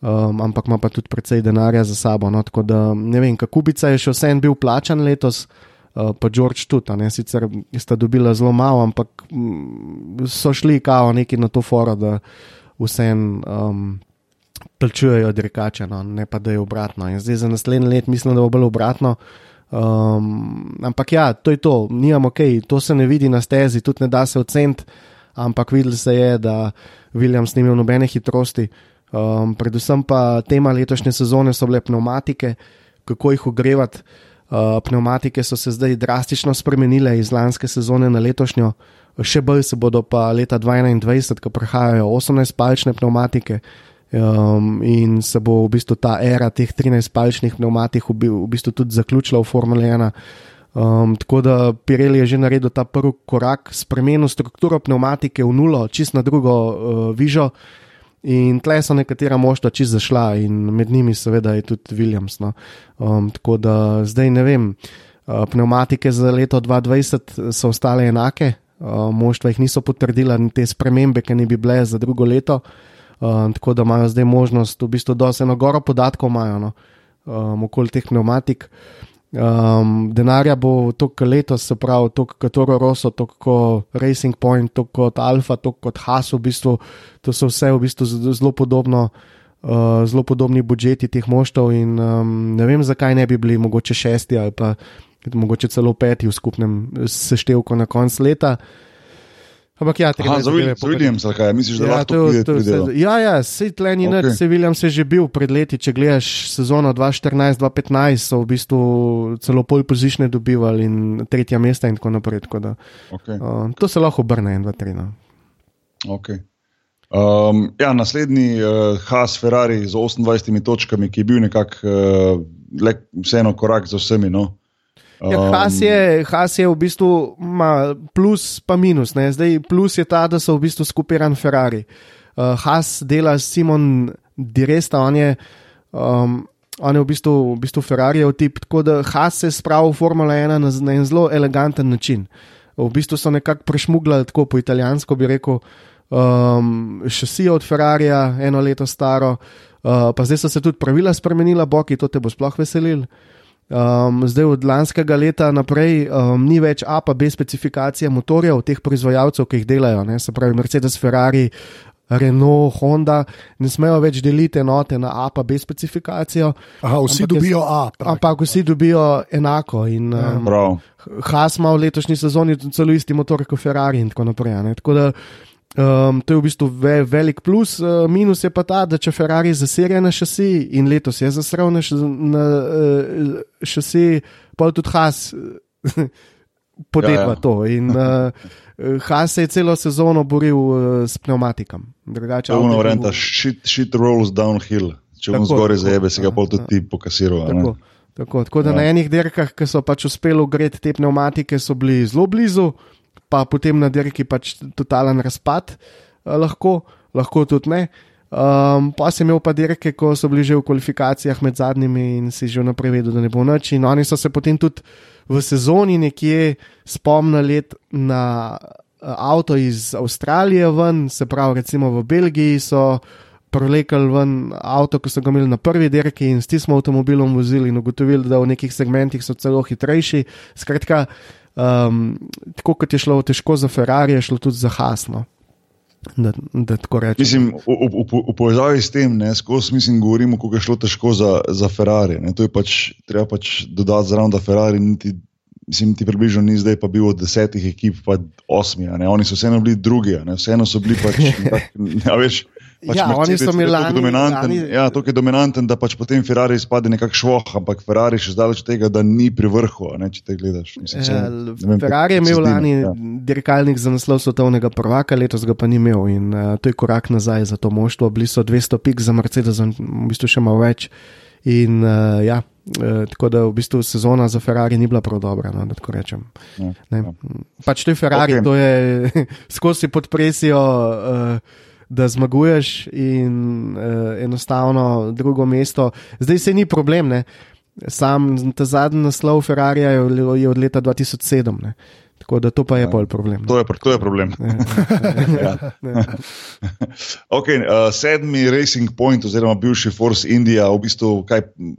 um, ampak ima pa tudi precej denarja za sabo. No, tako da ne vem, Kubica je še vsem bil plačan letos, uh, pa George tudi, ne, sicer sta dobila zelo malo, ampak m, so šli kao neki na to foro, da vsem. Um, Plačujejo dirkače, no, ne pa da je obratno. In zdaj za naslednji let mislim, da bo bolj obratno. Um, ampak ja, to je to, nimamo ok, to se ne vidi na stezi, tudi ne da se oceniti, ampak videl se je, da Williams ni imel nobene hitrosti. Um, predvsem pa tema letošnje sezone so bile pneumatike, kako jih ogrevati. Uh, pneumatike so se zdaj drastično spremenile iz lanske sezone na letošnjo, še bolj se bodo pa leta 2021, ko prihajajo 18-palčne pneumatike. Um, in se bo v bistvu ta era teh 13-palčnih pneumatik v, v bistvu tudi zaključila v Formule 1. Um, tako da Pirelli je že naredil ta prvi korak, spremenil strukturo pneumatike v nulo, čist na drugo uh, vižo. In tle so nekatera moštva čist zašla, in med njimi, seveda, je tudi Williams. No. Um, tako da zdaj ne vem, uh, pneumatike za leto 2020 so ostale enake, uh, moštva jih niso potrdila, te spremembe, ki ne bi bile za drugo leto. Um, tako da imajo zdaj možnost, v bistvu, da se eno goro podatkov imajo no, um, okoli teh pneumatik. Um, denarja bo toliko letos, se pravi, toliko kot Toro Rosso, toliko kot Racing Point, toliko kot Alfa, toliko kot Haas, v bistvu, to so vse v bistvu zelo podobno. Uh, zelo podobni budžeti teh moštov, in um, ne vem, zakaj ne bi bili mogoče šesti ali pa mogoče celo peti v skupnem seštevku na koncu leta. Uh, Ampak ja, treba je za Williams, kaj misliš, da ja, lahko to pride? Ja, ja, sej tleni okay. nič, se Williams je že bil pred leti, če gledaš sezono 2014-2015, so v bistvu celo pol pozične dobivali in tretja mesta in tako naprej. Tako da, okay. uh, to se lahko obrne en, dva, tri. No. Okay. Um, ja, naslednji uh, Haas Ferrari z 28 točkami, ki je bil nekako uh, vseeno korak za vsemi. No? Ja, Has, je, Has je v bistvu plus, pa minus. Ne? Zdaj, plus je ta, da so v bistvu skupiran Ferrari. Uh, Has dela s Simon Diresta, on je, um, on je v bistvu, v bistvu Ferrarijev tip, tako da Has se spravi v Formula 1 na, na en zelo eleganten način. V bistvu so nekako prešmugljali, tako po italijansko bi rekel, um, šasi od Ferrarija, eno leto staro, uh, pa zdaj so se tudi pravila spremenila, boki, to te bo sploh veselil. Um, zdaj od lanskega leta naprej um, ni več A pa B specifikacije motorjev, teh proizvajalcev, ki jih delajo, ne? se pravi Mercedes, Ferrari, Renault, Honda, ne smejo več deliti enote na A pa B specifikacijo. Aha, vsi ampak dobijo A. Pravi. Ampak vsi dobijo enako. In, um, Haas ima v letošnji sezoni celo isti motor kot Ferrari in tako naprej. Tako da, Um, to je v bistvu ve, velik plus, uh, minus je pa ta, da če Ferrari zasirja na šasi in letos je zasral na, na uh, šasi, pa tudi Haas podeva ja, ja. to. In uh, Haas se je celo sezono boril uh, s pneumatikom. To je ono, renta, shit, shit rolls downhill. Če bom zgoraj zajebe, se ga pol tudi ti pokasiral. Tako, tako, tako da ja. na enih dirkah, ki so pač uspeli ugreti te pneumatike, so bili zelo blizu pa potem na dirki pač totalen razpad, eh, lahko, lahko tudi ne. Um, pa sem imel pa dirke, ko so bili že v kvalifikacijah med zadnjimi in si že vnaprej vedel, da ne bo noč. In oni so se potem tudi v sezoni nekje spomnili na eh, avto iz Avstralije ven, se pravi, recimo v Belgiji so prolekali ven avto, ki so ga imeli na prvi dirki in s tistim avtomobilom vozili in ugotovili, da v nekih segmentih so celo hitrejši. Skratka, um, tako kot je šlo težko za Ferrari, je šlo tudi za Hasno. Da, da mislim, v, v, v, povezavi s tem, skozi mislim, govorimo, kako je šlo težko za, za Ferrari. Ne. To je pač treba pač dodati zraven, da Ferrari niti, mislim, ti približno ni zdaj pa bil od desetih ekip, pa osmi. Oni so vseeno bili drugi, vseeno so bili pač. tak, ne, veš, Pač ja, oni so imeli lani, dominanten. Lani, ja, to je dominanten, da pač potem Ferrari izpade nekako švoh, ampak Ferrari še zdaleč tega, da ni pri vrhu. Ne, če te gledaš. Mislim, ja, vem, Ferrari je imel lani ja. dirkalnik za naslov svetovnega prvaka, letos ga pa ni imel in uh, to je korak nazaj za to moštvo. Bili so 200 pik za Mercedes, v bistvu še malo več. In uh, ja. Uh, tako da v bistvu sezona za Ferrari ni bila prav dobra. No, ja, ja. Pač to je Ferrari, okay. to je skozi pod presijo. Uh, da zmaguješ in uh, enostavno drugo mesto. Zdaj se ni problem, ne? sam ta zadnji naslov Ferrari je od leta 2007. Ne? Tako da to pa je ja. bolj problem. To je, to je problem. ja. okay, uh, sedmi Racing Point, oziroma bivši Force India, v bistvu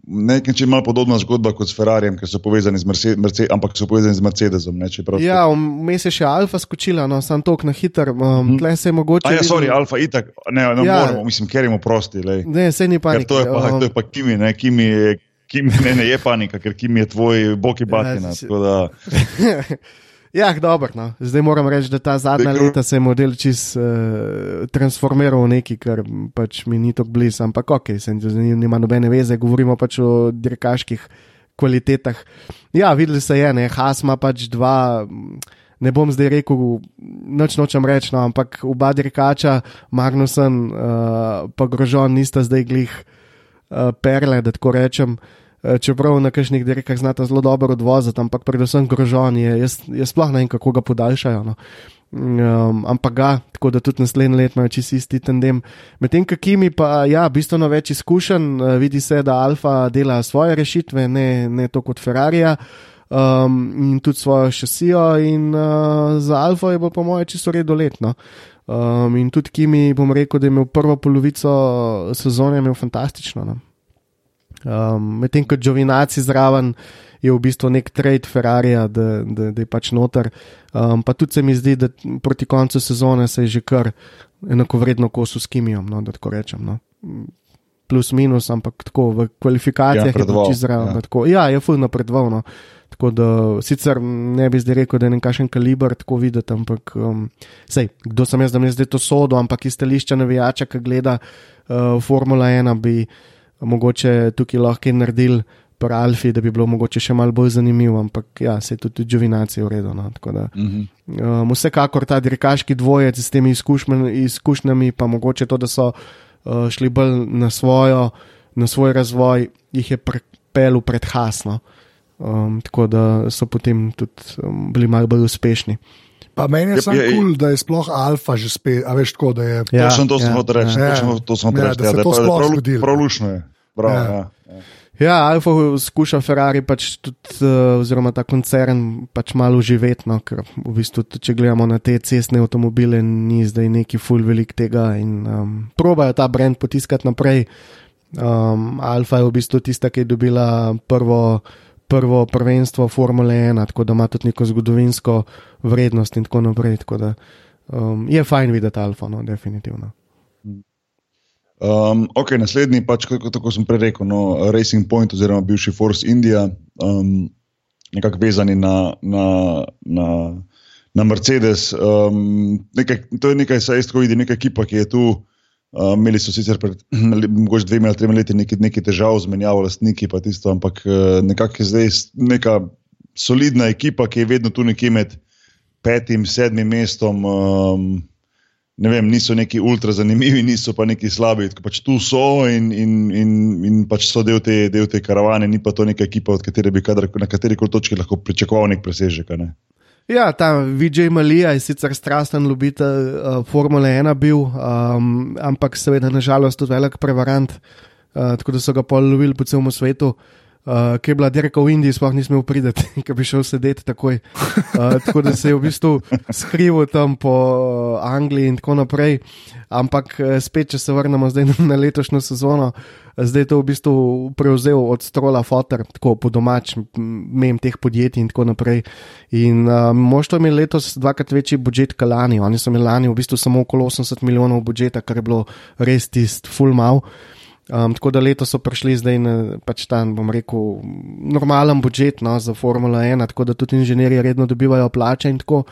nekaj če malo podobna zgodba kot s Ferrarijem, ker so povezani z Mercedesom, ampak so povezani z Mercedesom. Ne, ja, vmes je še Alfa skočila, no, sem tok na hiter. Um, hm. se je mogoče. Ja, sorry, Alfa itak, ne, ne ja. moramo, mislim, ker imamo prosti. Lej. Ne, se ni panika. To je pa, um, to je pa Kimi, ne, Kimi je. Kim, ne, ne, je panika, ker Kim je tvoj boki batina. Ja, Ja, dobro. No. Zdaj moram reči, da ta zadnja Dekor. leta se je model čist uh, transformiral v neki, kar pač mi ni tako blizu, ampak ok, se nima nobene veze, govorimo pač o dirkaških kvalitetah. Ja, videli se je, ne, Has ima pač dva. Ne bom zdaj rekel, noč nočem reči, no, ampak oba dirkača, Magnusen in uh, pa Grožon, nista zdaj glih uh, perle, da tako rečem. Uh, Eh, čeprav na kakšnih dirkah znata zelo dobro odvoziti, ampak predvsem grožon je, jaz, jaz sploh ne vem, kako ga podaljšajo. No. Um, ampak ga, tako da tudi naslednji let imajo čisto isti tandem. Medtem, kakimi pa, ja, bistveno več izkušenj, uh, vidi se, da Alfa dela svoje rešitve, ne, ne to kot Ferrari. Um, in tudi svojo šasijo, in uh, za Alfa je bilo, po mojem, čisto redo letno. Um, in tudi Kimi, bom rekel, da je imel prvo polovico sezone, imel fantastično. No. Um, Medtem ko Džovinaci zraven je v bistvu nek trade Ferrari, da, da, da je pač noter. Um, pa tudi se mi zdi, da proti koncu sezone se je že kar enako vredno kosu s Kimijo, no, da tako rečem. No. Plus minus, ampak tako v kvalifikacijah ja, je bilo čisto zraven. Ja. ja, je fulno predval. No. Tako da sicer ne bi zdaj rekel, da je nekakšen kaliber tako videti, ampak um, sej, kdo sem jaz, da mi je zdaj to sodo, ampak iz stališča navijača, ki gleda uh, Formula 1, bi mogoče tukaj lahko naredili pri Alfi, da bi bilo mogoče še malo bolj zanimivo, ampak ja, se je tudi Džovinaci uredil. No, da, mhm. um, vsekakor ta dirkaški dvojec s temi izkušnjami, pa mogoče to, da so uh, šli bolj na, svojo, na svoj razvoj, jih je pripeljal pred Hasno. Um, tako da so potem tudi um, bili malo bolj uspešni. Pa meni je samo kul, cool, da je sploh alfa že spet, a veš tako, da je. Ja, to sem to ja, reči, ja, to sem to reči, ja, da je to sploh zgodilo. Prav je. Prav, ja. Ja, ja. ja, Alfa skuša Ferrari pač tudi, uh, oziroma ta koncern pač malo živeti, no, ker v bistvu, če gledamo na te cestne avtomobile, ni zdaj neki full velik tega in um, probajo ta brand potiskati naprej. Um, Alfa je v bistvu tista, ki je dobila prvo prvo prvenstvo Formule 1, tako da ima tudi neko zgodovinsko vrednost in tako naprej. Tako da, um, je fajn videti Alfa, no, definitivno. Um, ok, naslednji, pač, kako, kako sem prej rekel, no, Racing Point oziroma bivši Force India, um, nekako vezani na, na, na, na Mercedes. Um, nekaj, to je nekaj, saj isto vidi, neka ekipa, ki je tu. Uh, imeli so sicer pred mogoče dvema ali tremi leti nekaj, nekaj težav z menjavo lastniki, tisto, ampak uh, nekako je zdaj neka solidna ekipa, ki je vedno tu nekje med petim, sedmim mestom. Um, ne vem, niso neki ultra zanimivi, niso pa neki slabi. Pač tu so in, in, in, in pač so del te, del te karavane, ni pa to neka ekipa, od katere bi kadar, na kateri koli točki lahko pričakoval nek presežek. Ne? Ja, ta Vijay Malija je sicer strasten ljubitelj uh, Formule 1 bil, um, ampak seveda nažalost tudi velik prevarant, uh, tako da so ga pol lovili po celem svetu. uh, ki je bila dirka v Indiji, sploh nisem upridel, ki bi šel sedeti takoj. Uh, tako da se je v bistvu skrival tam po uh, Angliji in tako naprej. Ampak spet, če se vrnemo zdaj na letošnjo sezono, zdaj je to v bistvu prevzel od strola Fotor, tako po domač, mem teh podjetij in tako naprej. In uh, možto imeli letos dvakrat večji budžet kot lani. Oni so imeli lani v bistvu samo okolo 80 milijonov budžeta, kar je bilo res tist full mal. Um, tako da letos so prišli zdaj na pač ta, bom rekel, normalen budžet no, za Formula 1, tako da tudi inženirji redno dobivajo plače in tako.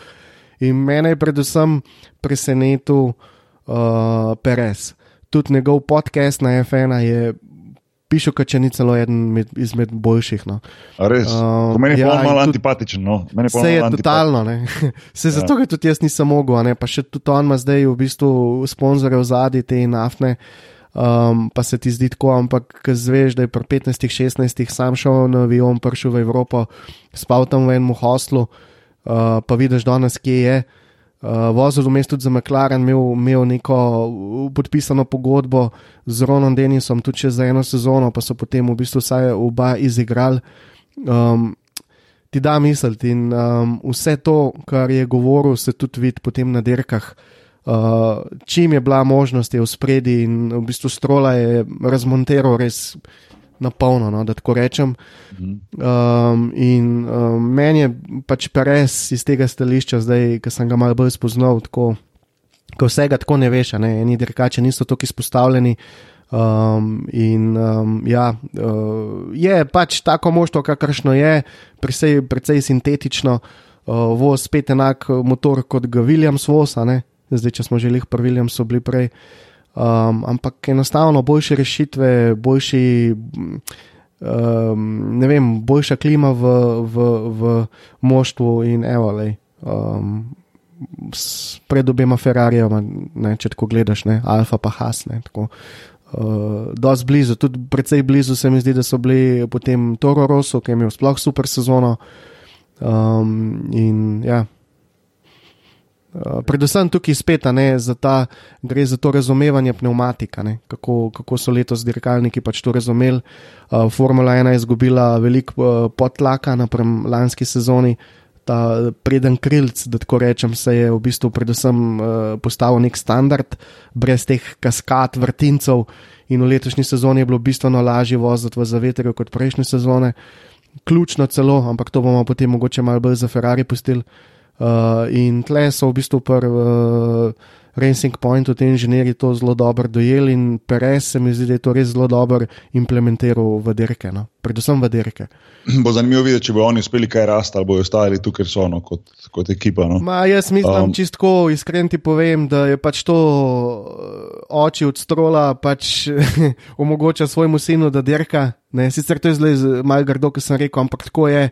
In mene je predvsem presenetil uh, Perez. Tudi njegov podcast na FN je. Pišu, da če ni celo eden med, izmed boljših. No. Res, um, meni je ja, malo antipatičen. No. Vse je totalno. Se ja. zato, ker tudi jaz nisem mogel, pa še tudi on ima zdaj v bistvu sponzorje v zadnji te naftne. Uh, um, pa se ti zdi tako, ampak zveš, da je pri 15-16 sam šel na avion, prišel v Evropo, spal tam v enem hostlu, uh, pa vidiš danes, kje je. Uh, vozil vmes tudi za McLaren, imel, imel neko podpisano pogodbo z Ronom Denisom, tudi za eno sezono, pa so potem v bistvu vsaj oba izigrali. Um, ti da misliti in um, vse to, kar je govoril, se tudi vidi potem na dirkah. Uh, čim je bila možnost, je v spredi in v bistvu strola je razmontiral res na polno, no, da tako rečem. Um, in um, meni je pač res iz tega stališča, zdaj, ki sem ga malo bolj spoznal, tako, ko vsega tako ne veš, ne, eni dirkači niso tako izpostavljeni. Um, in um, ja, uh, je pač tako moštvo, kakršno je, precej, precej sintetično, uh, voz spet enak motor kot ga Williams voz, zdaj, če smo že jih prvili, so bili prej. Um, ampak enostavno boljše rešitve, boljši, um, ne vem, boljša klima v, v, v moštvu in evo. Um, pred obema Ferrarijama, če tako gledaš, ne, Alfa pa Hasne. Uh, Dosti blizu, tudi precej blizu se mi zdi, da so bili potem Toro Rosso, ki je imel sploh super sezono. Um, in ja, predvsem tukaj spet, ne, za ta, gre za to razumevanje pneumatika, ne, kako, kako so letos dirkalniki pač to razumeli. Uh, Formula 1 je izgubila veliko uh, podlaka na lanski sezoni, ta preden krilc, da tako rečem, se je v bistvu predvsem uh, postavil nek standard, brez teh kaskad, vrtincev, in v letošnji sezoni je bilo bistveno lažje voziti v zavetrju kot prejšnje sezone. Ključno celo, ampak to bomo potem mogoče malo bolj za Ferrari pustili. Uh, in tle so v bistvu pri uh, Racing Pointu ti inženirji to zelo dobro dojeli, in Perez se mi zdi, da je to res zelo dobro implementiral v dirke, no? predvsem v dirke. Bo zanimivo videti, če bo oni uspeli kaj rasti ali bojo ostali tukaj, ker so ono kot, kot ekipa. No? Ma, jaz mislim, um, čistko iskren ti povem, da je pač to uh, oči od strola pač omogoča svojemu sinu, da dirka. Ne? Sicer to je zelo malo grdo, kot sem rekel, ampak tako je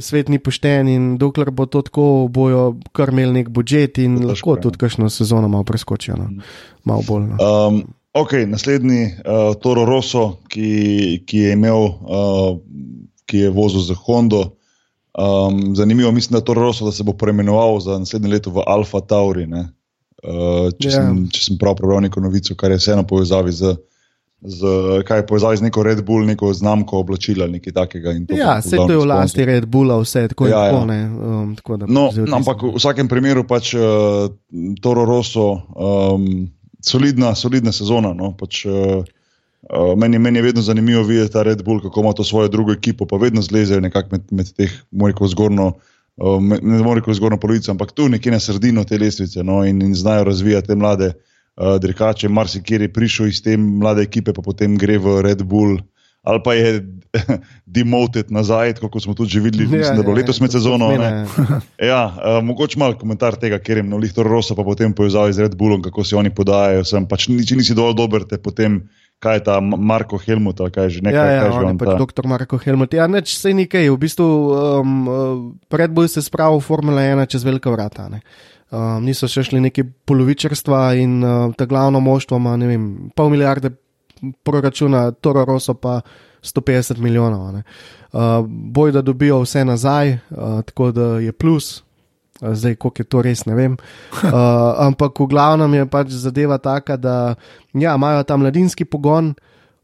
svet ni pošten in dokler bo to tako, bojo kar imeli nek budžet in to lahko tudi kakšno sezono malo preskočijo. No. Malo bolj. No. Um, ok, naslednji uh, Toro Rosso, ki, ki je imel, uh, ki je vozil za Hondo. Um, zanimivo, mislim, da, Rosso, da se bo preimenoval za naslednje leto v Alfa Tauri. Uh, če, yeah. sem, če sem prav prebral neko novico, kar je vseeno povezavi z z, kaj povezali z neko Red Bull, neko znamko oblačila, nekaj takega. Ja, vse to je v lasti Red Bulla, vse tako ja, je. Ja. Um, tako, no, ampak v vsakem primeru pač uh, Toro Rosso, um, solidna, solidna sezona. No, pač, uh, Uh, meni, meni je vedno zanimivo videti ta Red Bull, kako ima to svojo drugo ekipo, pa vedno zlezejo nekako med, med teh, moriko zgornjo, uh, ne moriko zgornjo polovico, ampak tu nekje na sredino te lestvice no, in, in znajo razvijati te mlade uh, uh, marsikjer je prišel iz te mlade ekipe, pa potem gre v Red Bull. Ali pa je demoted nazaj, kot smo tudi videli, ja, mislim, da bo ja, letos med sezono. ja, uh, mogoče malo komentar tega, ker jim novih Rosa pa potem povezal z Red Bullom, kako se oni podajajo. Sem pač nič nisi dovolj dober, te potem. Kaj je ta Marko Helmut, ali kaj že nekaj? Ja, ja, on je pač doktor Marko Helmut. Ja, neč se nekaj, v bistvu um, Red Bull se spravil v Formula 1 čez velika vrata. Ne. Um, niso še šli neki polovičarstva in uh, ta glavno moštvo ima vem, pol milijarde proračuna, Toro Rosso pa 150 milijonov. Uh, boj, da dobijo vse nazaj, uh, tako da je plus. Zdaj, koliko je to res, ne vem. Uh, ampak v glavnem je pač zadeva taka, da ja, imajo tam mladinski pogon,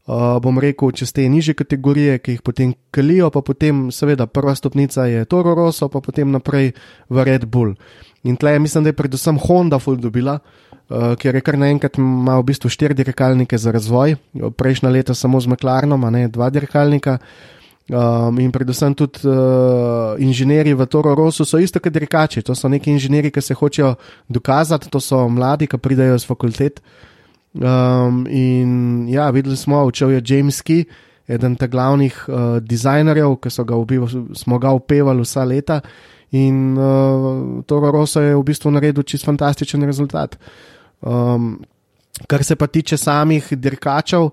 Uh, bom rekel, čez te nižje kategorije, ki jih potem kalijo, pa potem, seveda, prva stopnica je Toro Rosso, pa potem naprej v Red Bull. In tle, mislim, da je predvsem Honda full dobila, uh, ker je kar naenkrat ima v bistvu štiri dirkalnike za razvoj, prejšnja leta samo z McLarenom, a ne dva dirkalnika. Um, in predvsem tudi uh, inženirji v Toro Rosu so isto kot dirkači. To so neki inženirji, ki se hočejo dokazati, to so mladi, ki pridejo z fakultet. Um, in ja, videli smo, učil je James Key, eden od glavnih uh, dizajnerjev, ki ga, ubiv, smo ga upevali vsa leta. In uh, Toro Rosso je v bistvu naredil čist fantastičen rezultat. Um, kar se pa tiče samih dirkačev,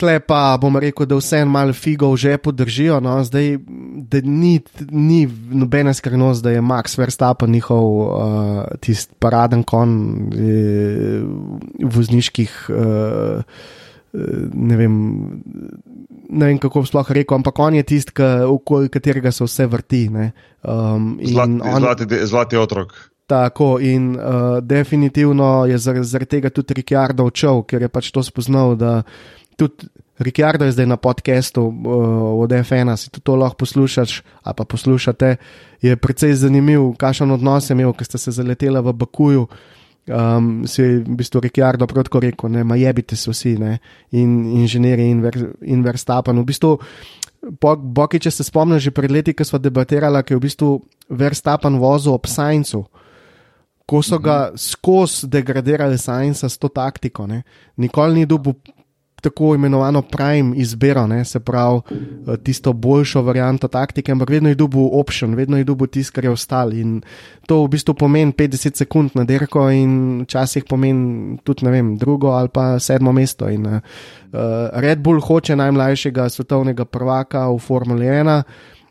tle pa bom rekel, da vse en mal figo v žepu držijo. No? Zdaj, da ni, ni nobena skrivnost, da je Max Verstappen njihov uh, tisti paraden kon eh, vozniških. Uh, Ne vem, ne vem, kako sploh rekel, ampak on je tisti, okoli katerega se vse vrti. Um, zlati, on, zlati, zlati otrok. Tako in uh, definitivno je zaradi zar tega tudi Rikardo odšel, ker je pač to spoznal, uh, tudi Rikardo je zdaj na podkastu uh, od FN, si to lahko poslušaš, ali pa poslušate. Je precej zanimiv, kakšen odnos je imel, ker ste se zaleteli v Bakuju. Um, si je v bistvu Rikardo protko rekel, ne, ma jebite se vsi, ne, in inženirji in, ver, in Verstappen. V bistvu, Boki, če se spomniš, že pred leti, ko smo debatirali, je v bistvu Verstappen vozil ob Sajncu. Ko so ga skozi degradirali Sajnca s to taktiko, ne. nikoli ni dobil tako imenovano prime izbiro, ne, se pravi eh, tisto boljšo varianto taktike, ampak vedno je dubu option, vedno je dubu tisto, kar je ostalo. In to v bistvu pomeni 50 sekund na derko, in včasih pomeni tudi vem, drugo ali pa sedmo mesto. In, uh, Red Bull hoče najmlajšega svetovnega prvaka v Formuli 1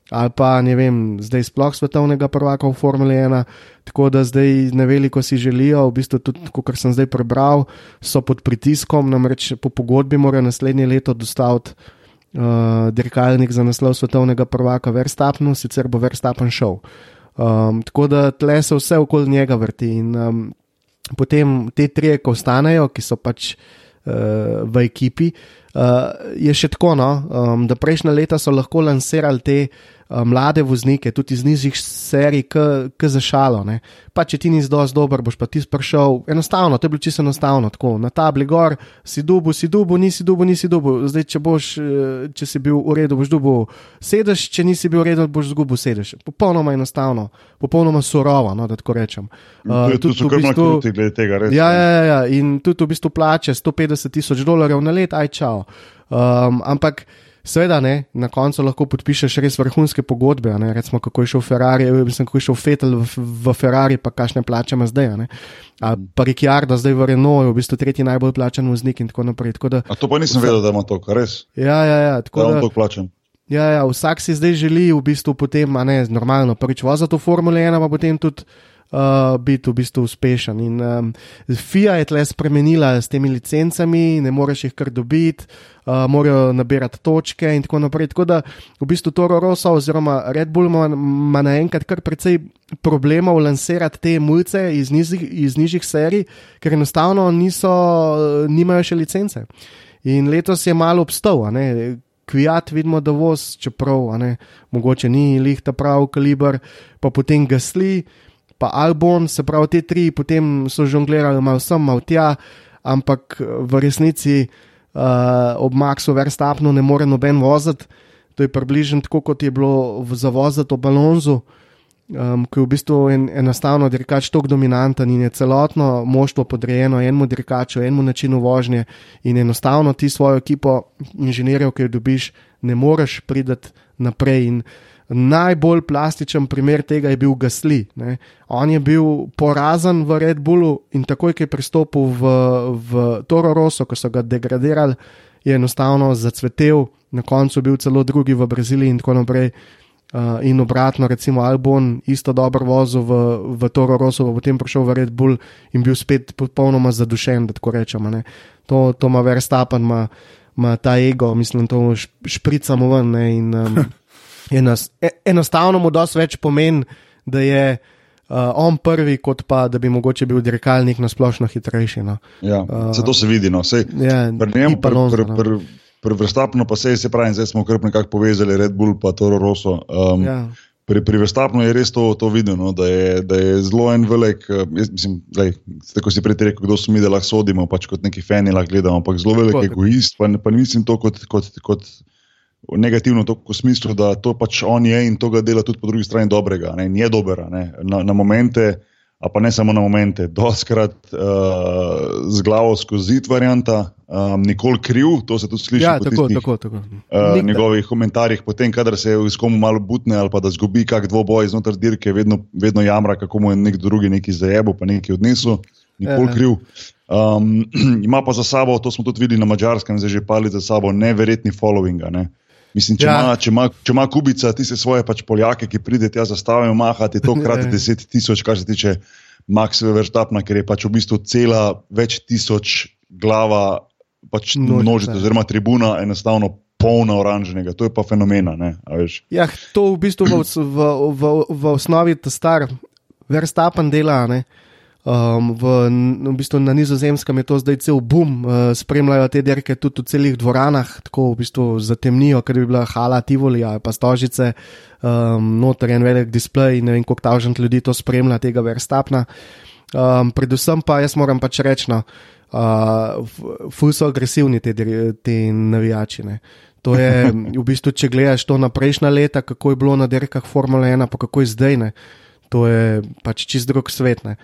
ali pa ne vem, zdaj sploh svetovnega prvaka v Formuli 1. Tako da zdaj ne veliko si želijo, v bistvu tudi, kot sem zdaj prebral, so pod pritiskom, namreč po pogodbi morajo naslednje leto dostaviti uh, dirkalnik za naslov svetovnega prvaka Verstappenu, sicer bo Verstappen šel. Um, tako da tle se vse okoli njega vrti in um, potem te tri, ko ostanejo, ki so pač uh, v ekipi, uh, je še tako, no, um, da prejšnja leta so lahko lansirali te. Eh, mlade voznike, tudi iz nižjih serij, ki za šalo. Ne. Pa če ti nisi dovolj dober, boš pa ti prišel. Enostavno, to je bilo čisto enostavno. Tako, na tabli gor si dubu, si dubu, nisi dubu, nisi dubu. Zdaj, če, boš, eh, če si bil v redu, boš dubu sedeš, če nisi bil v redu, boš zgubil sedeš. Popolnoma enostavno, popolnoma surovo, no, da tako rečem. Uh, tudi so kar bistvu, kruti glede tega, res. Ja, ja, ja, ja, in tudi v bistvu plače 150 tisoč dolarjev na let, aj čau. Um, ampak. Seveda, ne, na koncu lahko podpišeš res vrhunske pogodbe. Ne, recimo, kako je šel Ferrari, mislim, kako je šel Fetel v, v Ferrari, pa kakšne plače ima zdaj. Ne. A pa Ricciardo, zdaj v Renault, je v bistvu tretji najbolj plačen voznik in tako naprej. Tako da, A to pa nisem vedel, da ima to, kar res. Ja, ja, ja. Tako da, da, da ja, ja, vsak si zdaj želi v bistvu potem, a ne, normalno, prvič voziti v Formule 1, pa potem tudi uh, biti v bistvu uspešen. In um, FIA je tle spremenila s temi licencami, ne moreš jih kar dobiti, uh, morajo nabirati točke in tako naprej. Tako da v bistvu Toro Rosso oziroma Red Bull ima naenkrat kar precej problemov lansirati te mulce iz, nižjih, iz nižjih serij, ker enostavno niso, nimajo še licence. In letos je malo obstal, kvijat vidimo, da voz, čeprav ne, mogoče ni lih ta pravi kaliber, pa potem gasli, pa Albon, se pravi, te tri, potem so žonglirali malo sem, malo tja, ampak v resnici uh, ob Maxu Verstappenu ne more noben voziti. To je približno tako, kot je bilo za voziti ob Alonzu, um, ki je v bistvu en, enostavno dirkač tako dominanten in je celotno moštvo podrejeno enemu dirkaču, enemu načinu vožnje in enostavno ti svojo ekipo inženirjev, ki jo dobiš, ne moreš priti naprej. In, Najbolj plastičen primer tega je bil Gasli. Ne. On je bil porazen v Red Bullu in takoj, ko je pristopil v, v Toro Rosso, ko so ga degradirali, je enostavno zacvetel, na koncu bil celo drugi v Braziliji in tako naprej. Uh, in obratno, recimo Albon, isto dobro vozil v, v Toro Rosso, pa potem prišel v Red Bull in bil spet popolnoma zadušen, da tako rečemo. Ne. To, to ima Verstappen, ima, ima ta ego, mislim, to špricamo ven. Ne, in, um, enos, e, enostavno mu dosti več pomeni, da je uh, on prvi, kot pa da bi mogoče bil dirkalnik na splošno hitrejši. No. Ja, uh, to se vidi. No. Sej, ja, pri njemu, pri, pri, pri, pri Vrstapnu, pa se je pravi, zdaj smo kar nekako povezali Red Bull in Toro Rosso. Um, ja. Pri, pri Vrstapnu je res to, to videno, no, da, da je zelo en velik, jaz mislim, tako si prej rekel, kdo so mi, da lahko sodimo, pač kot neki fani lahko gledamo, ampak zelo velik egoist, pa, pa ne mislim to kot. kot, kot negativno v tom smislu, da to pač on je in to ga dela tudi po drugi strani dobrega. Ne, je dober na, na momente, a pa ne samo na momente, doskrat uh, z glavo skozi zid, varianta, um, nikoli kriv, to se tudi sliši ja, tako, tistih, tako, tako. Uh, njegovih komentarjih, potem, kadar se z komu malo butne ali pa da zgubi kak dvoboj znotraj dirke, vedno, vedno jamra, kako mu je nek drugi neki zajebu, pa neki odnesel, nikoli ja. kriv. Um, ima pa za sabo, to smo tudi videli na mačarskem, zdaj že pali za sabo, neverjetni following. Ne? Mislim, če, ja. ima, če, ima, če ima kubica, ti se svoje pač poljake, ki pride tja zastavijo, mahati to krat ja. deset tisoč, kar se tiče Maxove vrtapna, ker je pač v bistvu cela več tisoč glava, pač množica, oziroma tribuna, enostavno polna oranžnega. To je pa fenomena. Ja, to v bistvu v, v, v, v osnovi ta star vrtapen dela. Ne? Um, v, v bistvu na nizozemskem je to zdaj cel boom, uh, spremljajo te derke tudi v celih dvoranah, tako v bistvu zatemnijo, ker bi bila hala Tivoli ali pa stožice, um, noter en velik displej in ne vem, koliko tažen ljudi to spremlja, tega verstapna. Um, predvsem pa jaz moram pač reči, no, uh, ful so agresivni te, te navijači. Ne. To je v bistvu, če gledaš to na prejšnja leta, kako je bilo na derkah Formule 1, pa kako je zdaj, ne. to je pač čist drug svet. Ne.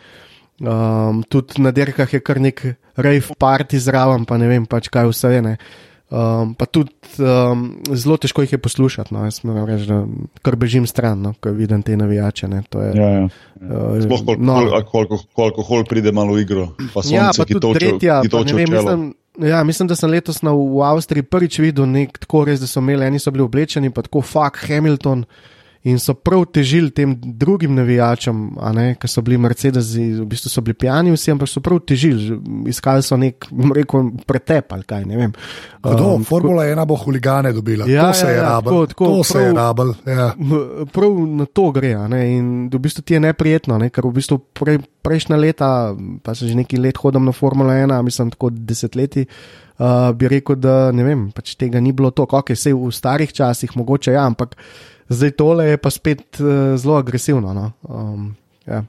Um, tudi na dirkah je kar nek rave party zraven, pa ne vem pač kaj vse je. Um, pa tudi um, zelo težko jih je poslušati. No. Jaz moram reči, da kar bežim stran, no, ko vidim te navijače. Ne. Je, ja, ja. Uh, Sploh koliko no. kol, kol, kol pride malo v igro. Pa sonce, ja, pa tudi točo, tretja. Pa vem, mislim, ja, mislim, da sem letos na, v Avstriji prvič videl nek tako res, da so imeli, eni so bili oblečeni, pa tako fuck Hamilton in so prav težili tem drugim navijačem, ki so bili Mercedesi, v bistvu so bili pijani vsi, ampak so prav težili, iskali so nek, rekel, pretep ali kaj. Kdo, um, Formula 1 bo huligane dobila, ja, to se ja, je ja, rabel. Tako, tako, to prav, se je rabel. Ja. Prav na to gre, in v bistvu ti je neprijetno, ne? ker v bistvu prej, prejšnja leta, pa se že nekaj let hodim na Formula 1, mislim tako desetletji. Uh, bi rekel, da ne vem, pač tega ni bilo tako, okay, vse v starih časih, mogoče ja, ampak zdaj tole je pa spet uh, zelo agresivno. No? Um, ja.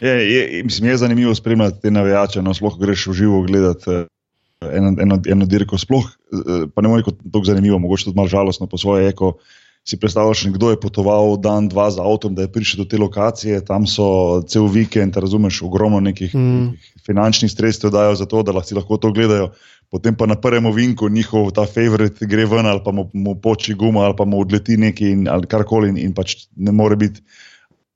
je, je, mislim, je zanimivo spremljati te navijače, no, sploh greš v živo gledati uh, eno, eno, eno dirko. Sploh, uh, pa ne moreš kot tako zanimivo, mogoče tudi malo žalostno po svoje eko. Si predstavljaš, kdo je potoval dan, dva z avtom, da je prišel do te lokacije, tam so cel vikend, razumeš, ogromno nekih mm. finančnih sredstev dajo za to, da lahko to gledajo potem pa na prvem ovinku njihov ta favorit gre ven ali pa mu, mu poči guma ali pa mu odleti neki in, ali karkoli in, in pač ne more biti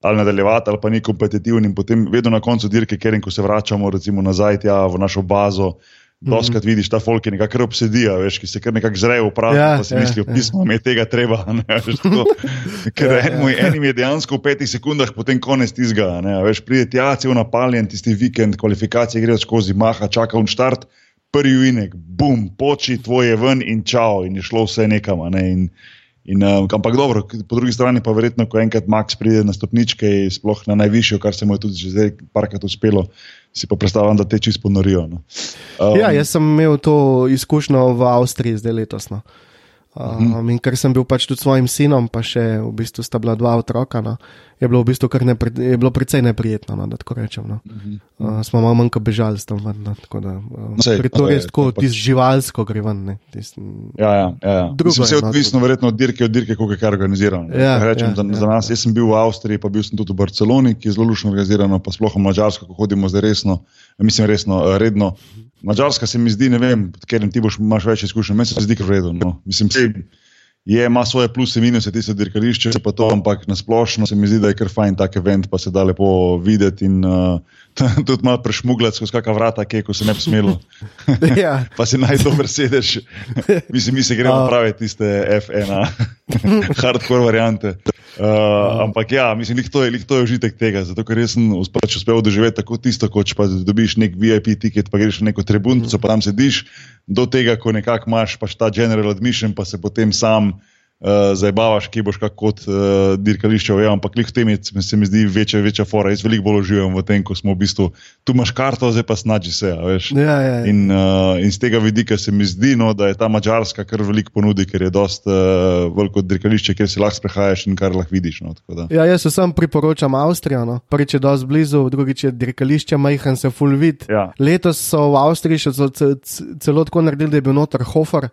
ali nadaljevati ali pa ni kompetitiven in potem vedno na koncu dirke, ker in ko se vračamo recimo nazaj tja v našo bazo. Doskrat mm -hmm. vidiš ta folk, ki nekako obsedija, veš, ki se kar nekako zrejo v pravi, ja, pa si ja, mislijo, pismo, ja. mi je tega treba. Ne, veš, ker ja, en, ja. enim je dejansko v petih sekundah, potem konec tizga. Veš, pride tja, cel napaljen, tisti vikend, kvalifikacije grejo skozi maha, čaka un štart prvi vinek, bum, poči tvoje ven in čau, in je šlo vse nekam. Ne? In, in, uh, ampak dobro, po drugi strani pa verjetno, ko enkrat Max pride na stopničke, sploh na najvišjo, kar se mu je tudi že zdaj parkrat uspelo, si pa predstavljam, da te čisto norijo. No? Um, ja, jaz sem imel to izkušnjo v Avstriji zdaj letos. No? Mhm. Um, in ker sem bil pač tudi svojim sinom, pa še v bistvu sta bila dva otroka, no, je bilo v bistvu kar nepri, je bilo precej neprijetno, no, da tako rečem. No. Uh, smo malo manj bežali s tem. No, tako da, um, Sej, to je tako, pač... tisto živalsko gre ven. Ne, tist, ja, ja, ja. ja. Drugo, vse je no, odvisno, no, verjetno od dirke, od dirke, kako je kar organizirano. Ja, rečem, ja, za, ja, za nas, ja. jaz sem bil v Avstriji, pa bil sem tudi v Barceloni, ki je zelo lušno organizirano, pa sploh v Mačarsko, ko hodimo zdaj resno, mislim resno, redno. Mačarska se mi zdi, ne vem, ker ti boš imaš več izkušenj, meni se zdi, da je vredno. No. Mislim, se, je, ima svoje pluse in minuse, tiste dirkališče, pa to, ampak na splošno se mi zdi, da je kar fajn tak event, pa se da lepo videti in uh, tudi malo prešmugljati skozi kakšna vrata, kje ko se ne bi smelo. ja. pa si najdober sedeš. Mislim, mi se gremo oh. pravi tiste F1, hardcore variante. Uh. Ampak ja, mislim, da to, to je užitek tega, zato ker sem pač uspel doživeti tako tisto, kot če pa dobiš nek VIP tiket, pa greš v neko tribunco, pa tam sediš, do tega, ko nekako imaš pač ta general admission, pa se potem sam uh, zabavaš, ki boš kako kot uh, dirkališče, ja, ampak kljub temu se mi zdi večja, večja fora. Jaz veliko bolj uživam v tem, ko smo v bistvu tu imaš karto, zdaj pa snaži se. Ja, ja, ja. In, uh, in z tega vidika se mi zdi, no, da je ta mačarska kar veliko ponudi, ker je dosta uh, veliko dirkališče, kjer si lahko sprehajaš in kar lahko vidiš. No, ja, jaz sem priporočam Avstrijo. No. Prvič je dosti blizu, drugič je dirkališče, majhen se full vid. Ja. Letos so v Avstriji še celo tako naredili, da je bil noter hofer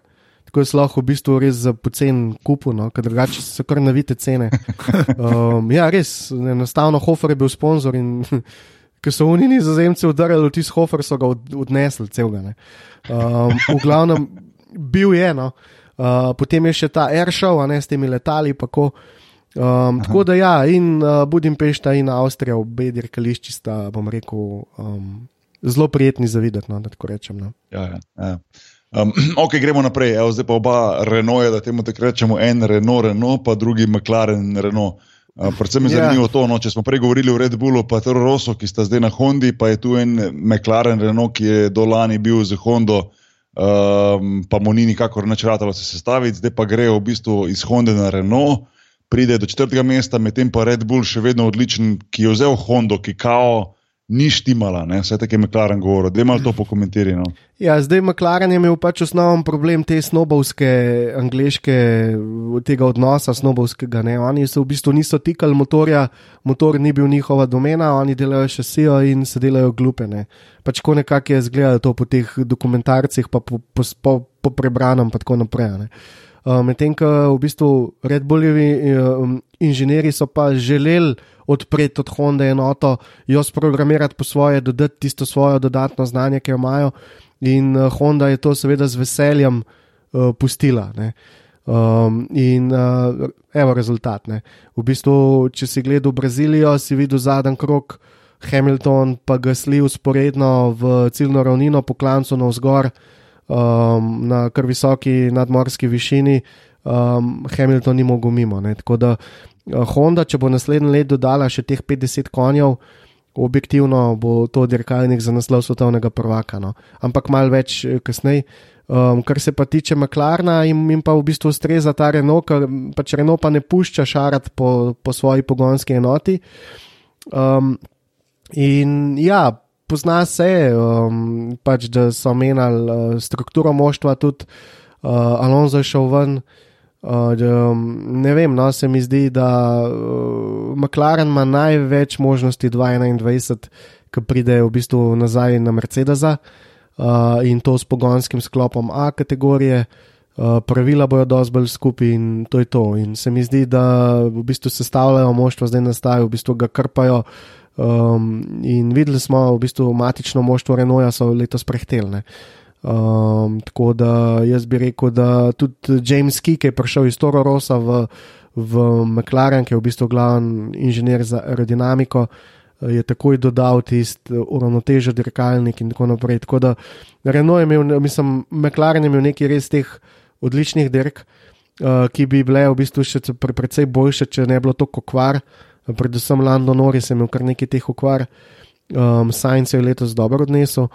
tako je lahko v bistvu res za pocen kupu, no? ker drugače so kar navite cene. Um, ja, res, enostavno Hofer je bil sponzor in ker so oni nizozemci udarili tisti Hofer, so ga od, odnesli celega. Um, v glavnem, bil je eno. Uh, potem je še ta airshow, a ne s temi letali. Um, tako da ja, in uh, Budimpešta in Avstrija, obe dirkališči sta, bom rekel, um, zelo prijetni za videti. No, no. ja, ja, ja. Um, ok, gremo naprej. Evo, zdaj pa oba Renault, da temu tako rečemo, en Renault, Renault, pa drugi McLaren, Renault. Uh, predvsem je ja. zanimivo yeah. to, no, če smo prej govorili o Red Bullu, pa Toro Rosso, ki sta zdaj na Hondi, pa je tu en McLaren, Renault, ki je do lani bil za Hondo, um, pa mu ni nikakor načrtalo se sestaviti, zdaj pa grejo v bistvu iz Honda na Renault, pride do četrtega mesta, medtem pa Red Bull še vedno odličen, ki je vzel Hondo, ki kao ni štimala, vse tako je McLaren govoril, da je malo to pokomentirano. Ja, zdaj McLaren je imel pač osnoven problem te snobovske, angliške, tega odnosa snobovskega. Ne? Oni so v bistvu niso tikali motorja, motor ni bil njihova domena, oni delajo še sijo in se delajo glupene. Pač ko nekako je izgledalo to po teh dokumentarcih, pa po, po, po, po prebranem in tako naprej. Uh, Medtem ko v bistvu Red Bullovi uh, inženirji so pa želeli odpreti od Honda enoto, jo sprogramirati po svoje, dodati tisto svoje dodatno znanje, ki jo imajo. In uh, Honda je to seveda z veseljem uh, pustila. Um, in uh, evo rezultat. Ne. V bistvu, če si gledal Brazilijo, si videl zadnji krok, Hamilton pa ga sli usporedno v ciljno ravnino po klancu navzgor um, na kar visoki nadmorski višini, um, Hamilton ni mogel mimo. Ne. Tako da uh, Honda, če bo naslednji let dodala še teh 50 konjev, objektivno bo to dirkalnik za naslov svetovnega prvaka. No. Ampak malo več eh, kasneje. Um, kar se pa tiče McLarna, jim, jim pa v bistvu ustreza ta Renault, ker pač Renault pa ne pušča šarati po, po svoji pogonski enoti. Um, in ja, pozna se, um, pač, da so menjali uh, strukturo moštva, tudi uh, Alonso je šel ven. Uh, da, um, ne vem, no, se mi zdi, da uh, McLaren ima največ možnosti 2021, ki pride v bistvu nazaj na Mercedesa uh, in to s pogonskim sklopom A kategorije. Uh, pravila bojo dosti bolj skupaj in to je to. In se mi zdi, da v bistvu sestavljajo moštvo, zdaj nastajajo, v bistvu ga krpajo. Um, in videli smo, v bistvu, matično moštvo Renoja so letos prehtelne. Um, tako da jaz bi rekel, da tudi James Key, ki je prišel iz Toro Rosa v, v McLaren, ki je v bistvu glavni inženir za aerodinamiko, je takoj dodal tisti uravnotežen dirkalnik in tako naprej. Tako da Renault je imel, mislim, McLaren je imel nekaj res teh odličnih dirk, uh, ki bi bile v bistvu še precej boljše, če ne bi bilo to kokvar predvsem Lando Norris je imel kar nekaj teh ukvar, um, Science je letos dobro odnesel.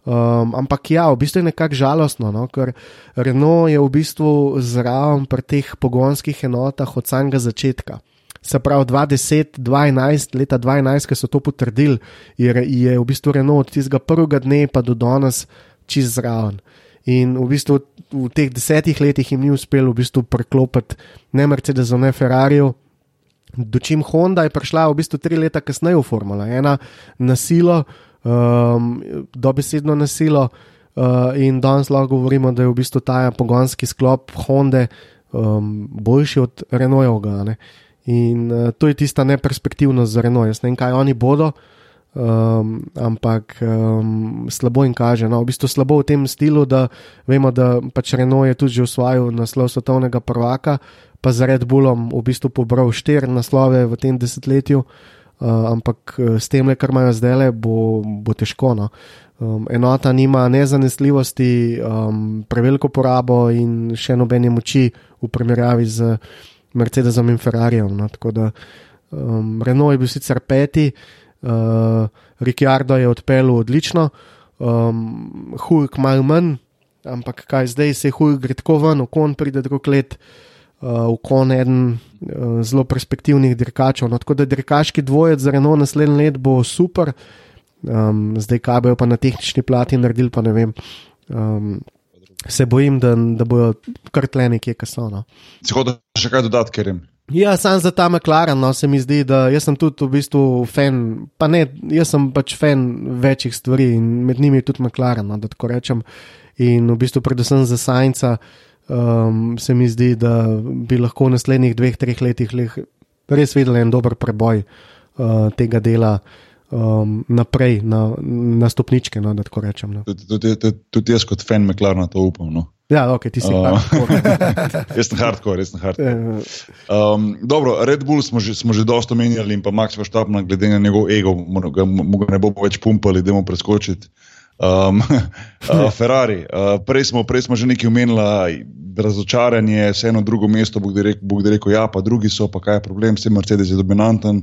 Um, ampak ja, v bistvu je nekako žalostno, no? ker Renault je v bistvu zraven pri teh pogonskih enotah od samega začetka. Se pravi, 2010, 2011, leta 2012, ki so to potrdili, je, je v bistvu Renault od tistega prvega dne pa do danes čez zraven. In v bistvu v teh desetih letih jim ni uspelo v bistvu preklopiti ne Mercedes, ne Ferrari, Dočim Honda je prišla v bistvu tri leta kasneje v Formula 1 na silo, um, dobesedno na silo, uh, in danes lahko govorimo, da je v bistvu ta pogonski sklop Honda um, boljši od Renaultovega. In uh, to je tista neperspektivnost za Renault. Jaz ne vem, kaj oni bodo, um, ampak um, slabo jim kaže. No, v bistvu slabo v tem stilu, da vemo, da pač Renault je tudi že usvojil naslov svetovnega prvaka pa za Red Bullom v bistvu pobral štiri naslove v tem desetletju, uh, ampak eh, s tem, kar imajo zdaj, bo, bo težko. No. Um, enota nima nezanesljivosti, um, preveliko porabo in še nobene moči v primerjavi z Mercedesom in Ferrarijem. No. Tako da um, Renault je bil sicer peti, uh, Ricciardo je odpeljal odlično, um, Hulk malo manj, ampak kaj zdaj se Hulk gre tako ven, okon pride drug let. V kon eden uh, zelo perspektivnih dirkačev. No, tako da dirkaški dvojec za Renault naslednji let bo super, um, zdaj kaj bojo pa na tehnični plati naredili, pa ne vem. Um, se bojim, da, da bojo kar tle nekje kasno. Si hoče še kaj dodati, ker jim. Ja, sam za ta McLaren, no, se mi zdi, da jaz sem tudi v bistvu fan, pa ne, jaz sem pač fan večjih stvari in med njimi tudi McLaren, no, da tako rečem. In v bistvu, predvsem za Sajnca, um, se mi zdi, da bi lahko v naslednjih dveh, treh letih res videli en dober preboj uh, tega dela um, naprej na, na stopničke. No, rečem, no. tudi, tudi, tudi, jaz, kot fan McLaren, to upam. No. Ja, ok, ti si uh, jaz sem hardcore, res sem hardcore. Um, dobro, Red Bull smo že, smo že dosta menjali in pa Max Verstappen, glede na njegov ego, mu ga ne bo več pumpali, da mu preskočiti. Um, uh, Ferrari, uh, prej, smo, prej smo že nekaj omenili, razočaranje, vseeno drugo mesto, Bog da rekel, rekel, ja, pa drugi so, pa kaj je problem, vse Mercedes je dominanten.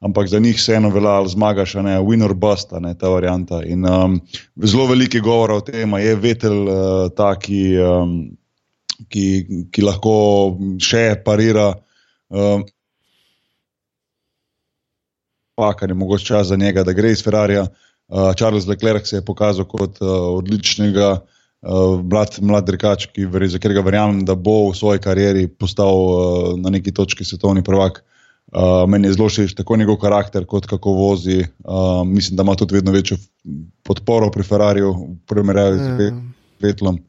Ampak za njih vseeno velja, ali zmagaš, ne, winner bust, ne, ta varianta. In um, zelo veliko govora o tem, je vetel uh, ta, ki, um, ki, ki lahko še parira. Um, Pa, kar je mogoče čas za njega, da gre iz Ferrarija. Uh, Charles Leclerc se je pokazal kot uh, odličnega, uh, mlad, mlad rekač, ki, za katerega verjamem, da bo v svoji karieri postal uh, na neki točki svetovni prvak. Uh, Uh, meni je zelo všeč tako njegov karakter, kot kako vozi. Uh, mislim, da ima tudi vedno večjo podporo pri Ferrariu, v primerjavi z ja. Vetlom.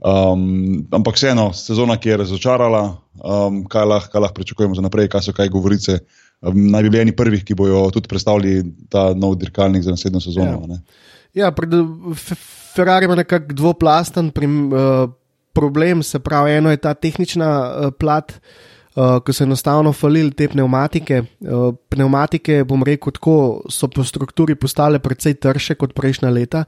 Um, ampak vseeno, sezona, ki je razočarala, um, kaj lahko lah pričakujemo za naprej, kaj so kaj govorice. Um, naj bi bili eni prvih, ki bodo tudi predstavili ta nov dirkalnik za naslednjo sezono. Ja, ja pred, Ferrari ima nekako dvoplasten prim, uh, problem, se pravi, eno je ta tehnična uh, plat. Uh, ko so enostavno falili te pneumatike. Uh, pneumatike, bom rekel, tako so po strukturi postale precej trše kot prejšnja leta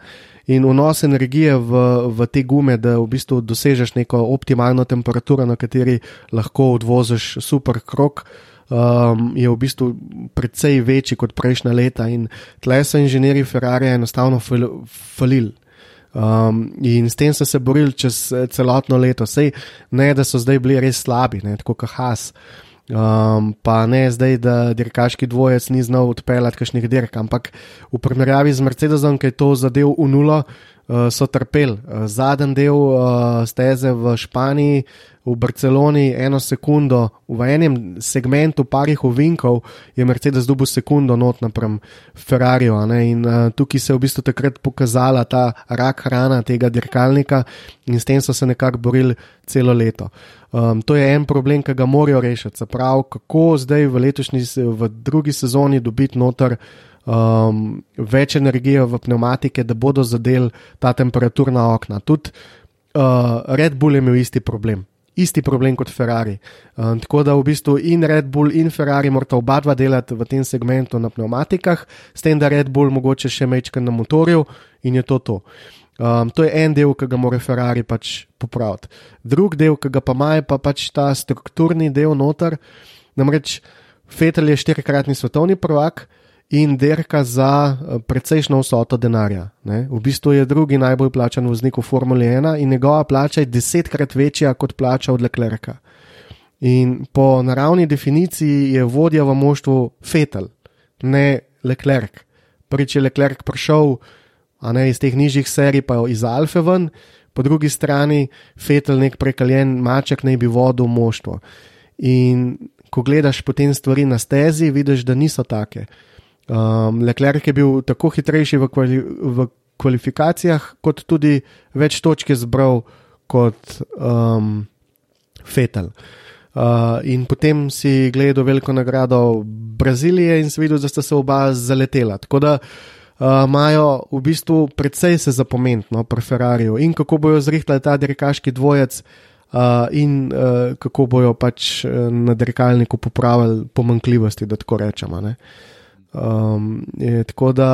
in vnos energije v, v te gume, da v bistvu dosežeš neko optimalno temperaturo, na kateri lahko odvoziš super krok. Um, je v bistvu precej večji kot prejšnja leta, in tle so inženirji Ferrari enostavno falili. Um, in s tem so se borili čez celotno leto. Sej ne, da so zdaj bili res slabi, ne, tako kot Has. Um, pa ne zdaj, da dirkaški dvojec ni znal odpeljati kakšnih dirk, ampak v primerjavi z Mercedesom, ki je to zadev v nulo, uh, so trpeli. Uh, Zadnji del uh, steze v Španiji, v Barceloni, eno sekundo, v enem segmentu parih ovinkov je Mercedes dobil sekundo not napram Ferrariu. In uh, tukaj se je v bistvu takrat pokazala ta rak hrana tega dirkalnika in s tem so se nekako borili celo leto. Um, to je en problem, ki ga morajo rešiti. Se pravi, kako zdaj v letošnji, v drugi sezoni dobiti noter um, več energije v pneumatike, da bodo zadeli ta temperaturna okna. Tudi uh, Red Bull je imel isti problem. Isti problem kot Ferrari. Um, tako da v bistvu in Red Bull in Ferrari morata oba dva delati v tem segmentu na pneumatikah, s tem, da Red Bull mogoče še mečka na motorju in je to to. Um, to je en del, ki ga mora Ferrari pač popraviti. Drugi del, ki ga pa ima, je pa pač ta strukturni del noter. Namreč Fetel je štirikratni svetovni prvak, in derka za eh, precejšno vsoto denarja. Ne? V bistvu je drugi najbolj plačen voznik v Formuli 1 in njegova plača je desetkrat večja kot plača od Leclerca. In po naravni definiciji je vodja v moštvu Fetel, ne Leclerc. Prvič je Leclerc prišel ne, iz teh nižjih serij, pa iz Alfa ven, po drugi strani Fetel, nek prekaljen maček, naj bi vodil moštvo. In ko gledaš potem stvari na stezi, vidiš, da niso take. Um, Leclerc je bil tako hitrejši v, kvali, v kvalifikacijah, kot tudi več točk zbral kot um, Fetel. Uh, in potem si gledal veliko nagrado Brazilije in si videl, da sta se oba zaletela. Tako da uh, imajo uh, v bistvu precej se zapomentno pri Ferrariju in kako bojo zrihtali ta dirkaški dvojec. Uh, in uh, kako bojo pač uh, na dirkalniku popravili pomankljivosti, da tako rečemo. Uh, Um, je, tako da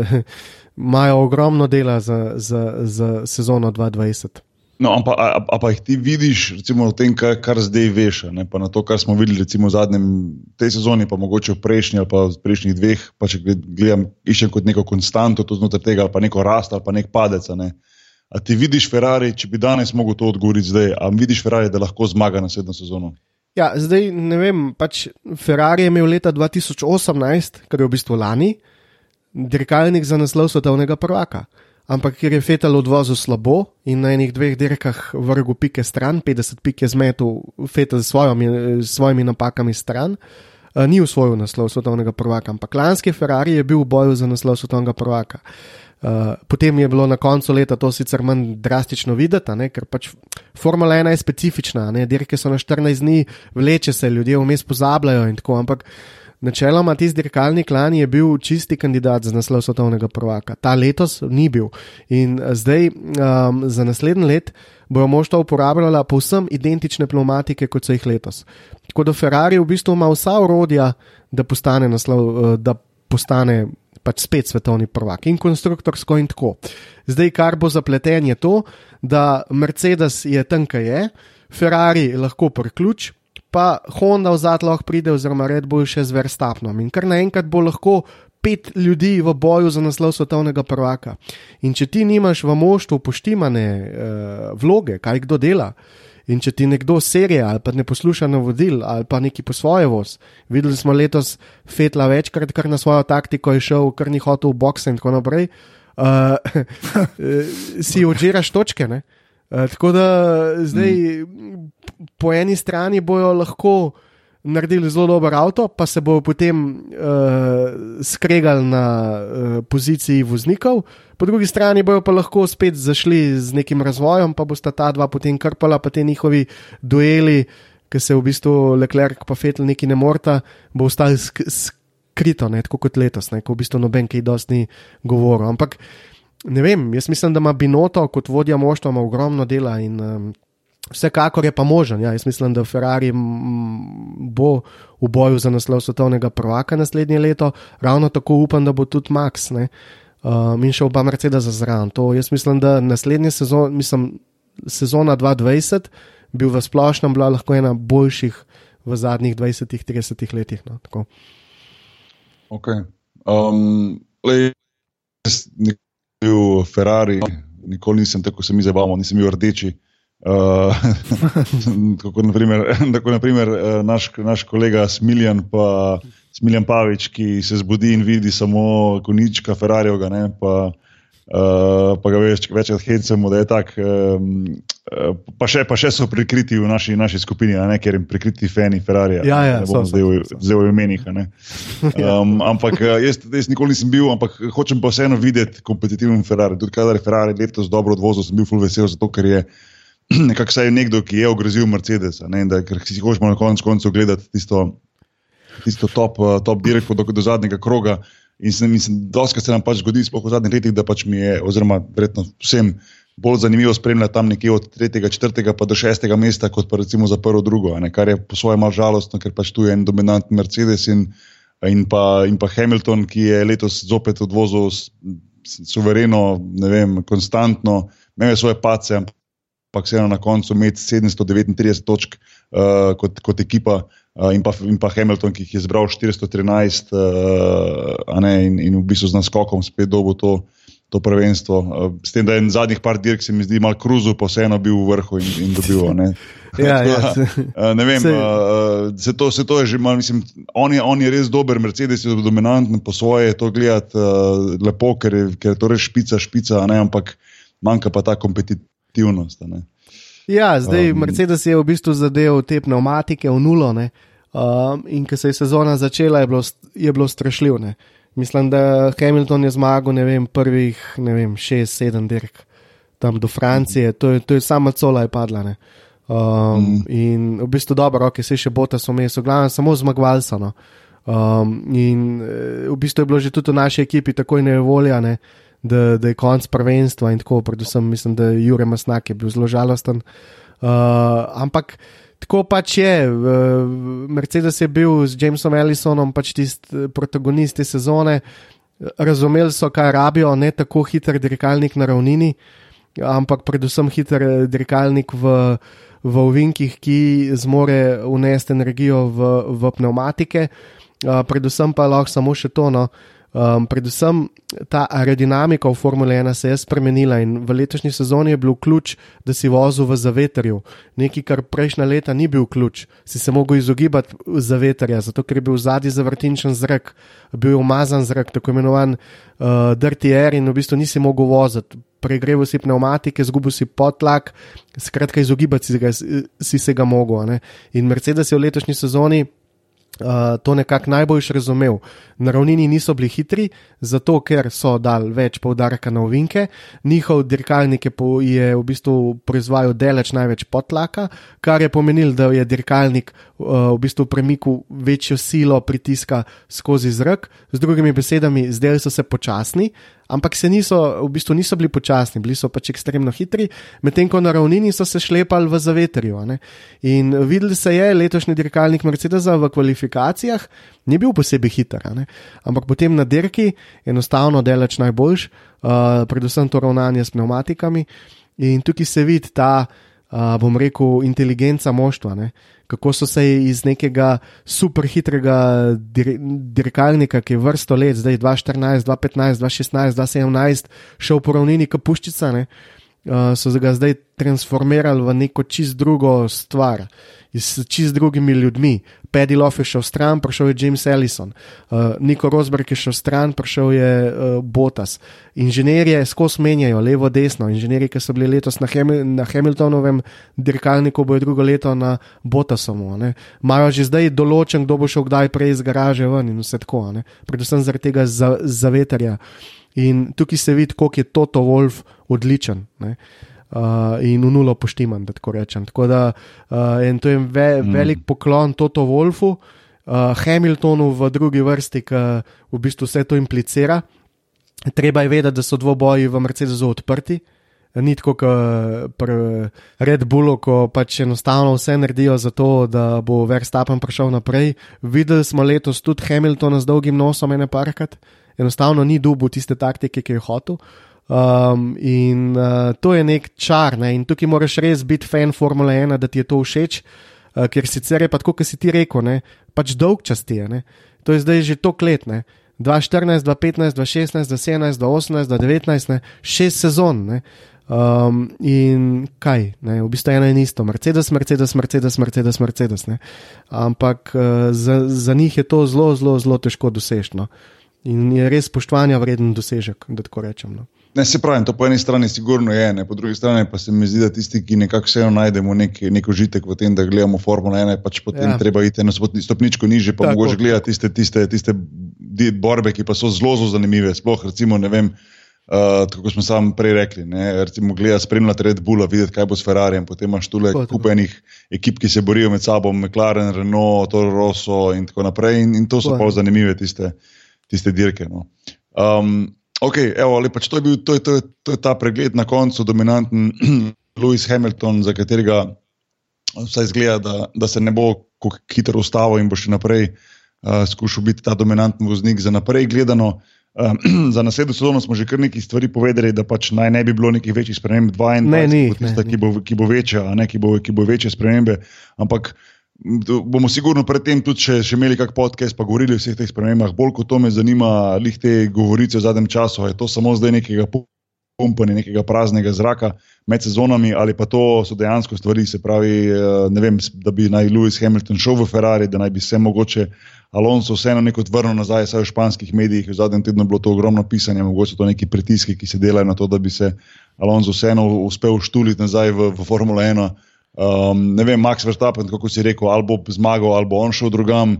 uh, imajo ogromno dela za, za, za sezono 2020. No, ampak a, a pa jih ti vidiš, recimo, v tem, kar, kar zdaj veš, ne, pa na to, kar smo videli recimo, v zadnjem tej sezoni, pa mogoče v prejšnji ali pa v prejšnjih dveh, pa če gledam, iščem kot neko konstanto, to znotraj tega, ali pa neko rast ali pa nek padec. Ne. A ti vidiš Ferrari, če bi danes mogel to odgovoriti zdaj, a vidiš Ferrari, da lahko zmaga naslednjo sezono? Ja, zdaj ne vem. Pač Ferrari je imel leta 2018, kar je v bistvu lani, dirkalnik za naslov svetovnega prvaka. Ampak ker je Fetal odvozil slabo in na enih dveh dirkah vrgel pike stran, 50 pike zmetu Fetal s svojimi, svojimi napakami stran, uh, ni usvojil naslov svetovnega prvaka. Ampak lanski Ferrari je bil v boju za naslov svetovnega prvaka. Uh, potem je bilo na koncu leta to sicer manj drastično videti, ne, ker pač Formula 1 je specifična, ne, dirke so na 14 dni, vleče se, ljudje vmes pozabljajo in tako. Ampak Načeloma, tisti dirkalni klan je bil čisti kandidat za naslov svetovnega prvaka. Ta letos ni bil. In eh, zdaj, um, za naslednji let, bojo možta uporabljala povsem identične pneumatike, kot so jih letos. Tako da Ferrari v bistvu ima vsa urodja, da postane, naslov, uh, da postane pač spet svetovni prvak in konstruktorsko in tako. Zdaj, kar bo zapleten, je to, da Mercedes je tam, kaj je, Ferrari lahko priključ pa Honda v zadnji lahko pride, oziroma Red Bull še z Verstapnom. In kar naenkrat bo lahko pet ljudi v boju za naslov svetovnega prvaka. In če ti nimaš v moštvu poštimane uh, vloge, kaj kdo dela. In če ti nekdo serija ali pa ne posluša navodil ali pa neki po svoje voz, videli smo letos Fetla večkrat, kar na svojo taktiko je šel, kar ni hotel v boxe in tako naprej, uh, si odžiraš točke. Uh, Eh, tako da zdaj mm. po eni strani bojo lahko naredili zelo dober avto, pa se bojo potem uh, skregali na uh, poziciji voznikov, po drugi strani bojo pa lahko spet zašli z nekim razvojem, pa bosta ta dva potem krpala, pa te njihovi dueli, ki se v bistvu Leclerc pa Fetel neki ne morta, bo ostali skrito, ne, tako kot letos, ne, ko v bistvu noben kaj dosti ni govoril. Ampak ne vem, jaz mislim, da ima Binoto kot vodja moštva ogromno dela in um, vsekakor je pa možen. Ja, jaz mislim, da Ferrari bo v boju za naslov svetovnega prvaka naslednje leto, ravno tako upam, da bo tudi Max ne, um, in še oba Mercedes za zraven. To jaz mislim, da naslednje sezon, mislim, sezona 2020 bi v splošnem bila lahko ena boljših v zadnjih 20-30 letih. No, okay. um, lej, bil Ferrari, nikoli nisem tako se mi zabaval, nisem bil rdeči. Uh, tako naprimer, tako naprimer uh, naš, naš kolega Smiljan, pa Smiljan Pavič, ki se zbudi in vidi samo konička Ferrariovega, pa uh, pa ga več, večkrat hecamo, da je tako. Um, pa, pa še so prikriti v naši, naši skupini, ne, ker jim prikriti fani Ferrari. Ja, ja, ne bom zdaj v imenih. Um, ampak jaz, jaz nikoli nisem bil, ampak hočem pa vseeno videti kompetitiven Ferrari. Tudi kadar je Ferrari letos dobro odvozil, sem bil full vesel, zato ker je. Nekako saj je nekdo, ki je ogrozil Mercedes, ne, da si hočemo na koncu koncev gledati tisto, tisto top, top dirko do, do zadnjega kroga. In se, mislim, doskrat se nam pač zgodi, sploh v zadnjih letih, da pač mi je, oziroma verjetno vsem, bolj zanimivo spremljati tam nekje od 3., 4. pa do 6. mesta, kot pa recimo za prvo, drugo, ne, kar je po svoje malo žalostno, ker pač tu je en dominantni Mercedes in, in, pa, in pa Hamilton, ki je letos zopet odvozil suvereno, ne vem, konstantno, imel je svoje pace, ampak vseeno na koncu imeti 739 točk uh, kot, kot ekipa. Uh, in, pa, in pa Hamilton, ki jih je zbral 413, uh, ne, in, in v bistvu z naskokom spet dobo to, to prvenstvo. Uh, s tem, da je zadnjih par dirk, se mi zdi, malo kruzo, pa vseeno bil v vrhu in, in dobil. Ne. ja, ja, uh, ne vem, se, uh, se, to, se to je že malo, mislim, on je, on je res dober, Mercedes je dominanten po svoje, to gledati uh, lepo, ker je, ker je to res špica, špica, ne, ampak manjka pa ta kompetitivnost. Ne. Ja, zdaj um, Mercedes je v bistvu zadeval te pneumatike v nulo. Ne? Um, in ko se je sezona začela, je bilo, je bilo strašljivo. Ne? Mislim, da Hamilton je zmagal vem, prvih 6-7 dirk tam do Francije, to je, to je sama cola je padla. Ne? Um, mm. In v bistvu dobro, ok, se še bota so mesi, glavno samo zmagovalca. No? Um, in eh, v bistvu je bilo že tudi v naši ekipi tako nevoljane, da, da je konc prvenstva in tako, predvsem mislim, da je Jurek Masnak bil zelo žalosten. Uh, ampak. Tako pač je. Mercedes je bil z Jamesom Ellisonom pač tisti protagonist te sezone. Razumeli so, kaj rabijo, ne tako hiter dirkalnik na ravnini, ampak predvsem hiter dirkalnik v, v ovinkih, ki zmore unesti energijo v, v pneumatike. Predvsem pa lahko samo še to. No. Um, predvsem ta aerodinamika v Formule 1 se je spremenila in v letošnji sezoni je bil ključ, da si vozil v zavetrju. Nekaj, kar prejšnja leta ni bil ključ, si se mogel izogibati zavetrja, zato ker je bil zadnji zavrtinčen zrak, bil je umazan zrak, tako imenovan uh, dirty air in v bistvu nisi mogel voziti. Pregreval si pneumatike, zgubil si potlak, skratka, izogibati si, ga, si se ga mogel. In Mercedes je v letošnji sezoni uh, to nekako najboljš razumel. Na ravnini niso bili hitri, zato ker so dali več poudarka na ovinke, njihov dirkalnik je v bistvu proizvajal deleč največ potlaka, kar je pomenilo, da je dirkalnik uh, v bistvu premikal večjo silo pritiska skozi zrak. Z drugimi besedami, zdaj so se počasni, ampak se niso, v bistvu niso bili počasni, bili so pač ekstremno hitri, medtem ko na ravnini so se šlepali v zavetrju. In videli se je, letošnji dirkalnik Mercedesa v kvalifikacijah ni bil posebej hiter, ampak potem na dirki enostavno delač najboljš, uh, predvsem to ravnanje s pneumatikami. In tukaj se vidi ta, uh, bom rekel, inteligenca moštva. Ne? kako so se iz nekega superhitrega dir dirkalnika, ki je vrsto let, zdaj 2014, 2015, 2016, 2017, šel po ravnini Kapuščica, ne, uh, so ga zdaj transformirali v neko čist drugo stvar s čist drugimi ljudmi. Paddy Love je šel stran, prišel je James Ellison, uh, Niko Rosberg je šel stran, prišel je uh, Botas. Inženirje skozi menjajo, levo, desno. Inženirji, ki so bili letos na, Hamil na Hamiltonovem dirkalniku, bojo drugo leto na Botasomu. Imajo že zdaj določen, kdo bo šel kdaj prej iz garaže ven in vse tako. Ne? Predvsem zaradi tega zaveterja. In tukaj se vidi, koliko je Toto Wolf odličen. Ne? Uh, in v nulo poštiman, da tako rečem. Tako da, uh, to je ve, mm. velik poklon Toto Wolfu, uh, Hamiltonu v drugi vrsti, ki v bistvu vse to implicira. Treba je vedeti, da so dvoboji v Mercedesu odprti. Ni tako, kot pri Red Bullu, ko pač enostavno vse naredijo za to, da bo Verstappen prišel naprej. Videli smo letos tudi Hamiltona z dolgim nosom, ene parkrat, enostavno ni dubu tiste taktike, ki je hotel. Uh, Um, in uh, to je nek čar, ne? in tukaj moraš res biti fan Formule 1, da ti je to všeč, uh, ker sicer je pa tako, kot si ti rekel, ne? pač dolg čas ti je. Ne? To je zdaj že to klet, ne? 2014, 2015, 2016, 2017, 2018, 2019, ne? šest sezon. Ne? Um, in kaj, ne? v bistvu eno in isto, Mercedes, Mercedes, Mercedes, Mercedes, Mercedes. Ne? Ampak uh, za, za njih je to zelo, zelo, zelo težko doseči. No? In je res spoštovanja vreden dosežek, da tako rečem. No? Ne, se pravi, to po eni strani sigurno je, ne, po drugi strani pa se mi zdi, da tisti, ki nekako vseeno najdemo nek, nek užitek v tem, da gledamo Formula 1, pač potem ja. treba iti eno stopničko niže, pa Tako. mogoče gledati tiste, tiste, tiste borbe, ki pa so zelo, zelo zanimive. Sploh, recimo, ne vem, uh, tako smo sami prej rekli, ne, recimo, gledati, spremljati Red Bull, videti, kaj bo s Ferrarijem, potem imaš tu le kupenih ekip, ki se borijo med sabo, McLaren, Renault, Toro Rosso in tako naprej. In, in to so pa zanimive tiste, tiste dirke. No. Um, Okay, evo, pač to, je bil, to, je, to, je, to je ta pregled na koncu, dominanten Lewis Hamilton, za katerega vsaj zgleda, da, da se ne bo hitro ustavil in bo še naprej uh, skušal biti ta dominanten voznik za naprej gledano. Uh, za naslednjo sezono smo že kar nekaj stvari povedali, da pač naj ne bi bilo nekih večjih sprememb, 22, tista, ki, bo, ki bo večja, ne, ki, bo, ki bo večje spremembe. Ampak bomo sigurno predtem tudi še, še imeli kak podcast, pa govorili o vseh teh spremembah. Bolj kot to me zanima, lih te govorice v zadnjem času, je to samo zdaj nekega pumpanja, nekega praznega zraka med sezonami, ali pa to so dejansko stvari, se pravi, eh, ne vem, da bi naj Lewis Hamilton šel v Ferrari, da naj bi se mogoče Alonso vseeno neko vrnil nazaj, saj v španskih medijih v zadnjem tednu bilo to ogromno pisanja, mogoče to neki pritiski, ki se delajo na to, da bi se Alonso vseeno uspel štuliti nazaj v, v Formula 1. Um, ne vem, Max Verstappen, kako si rekel, ali bo zmagal, ali bo on šel drugam,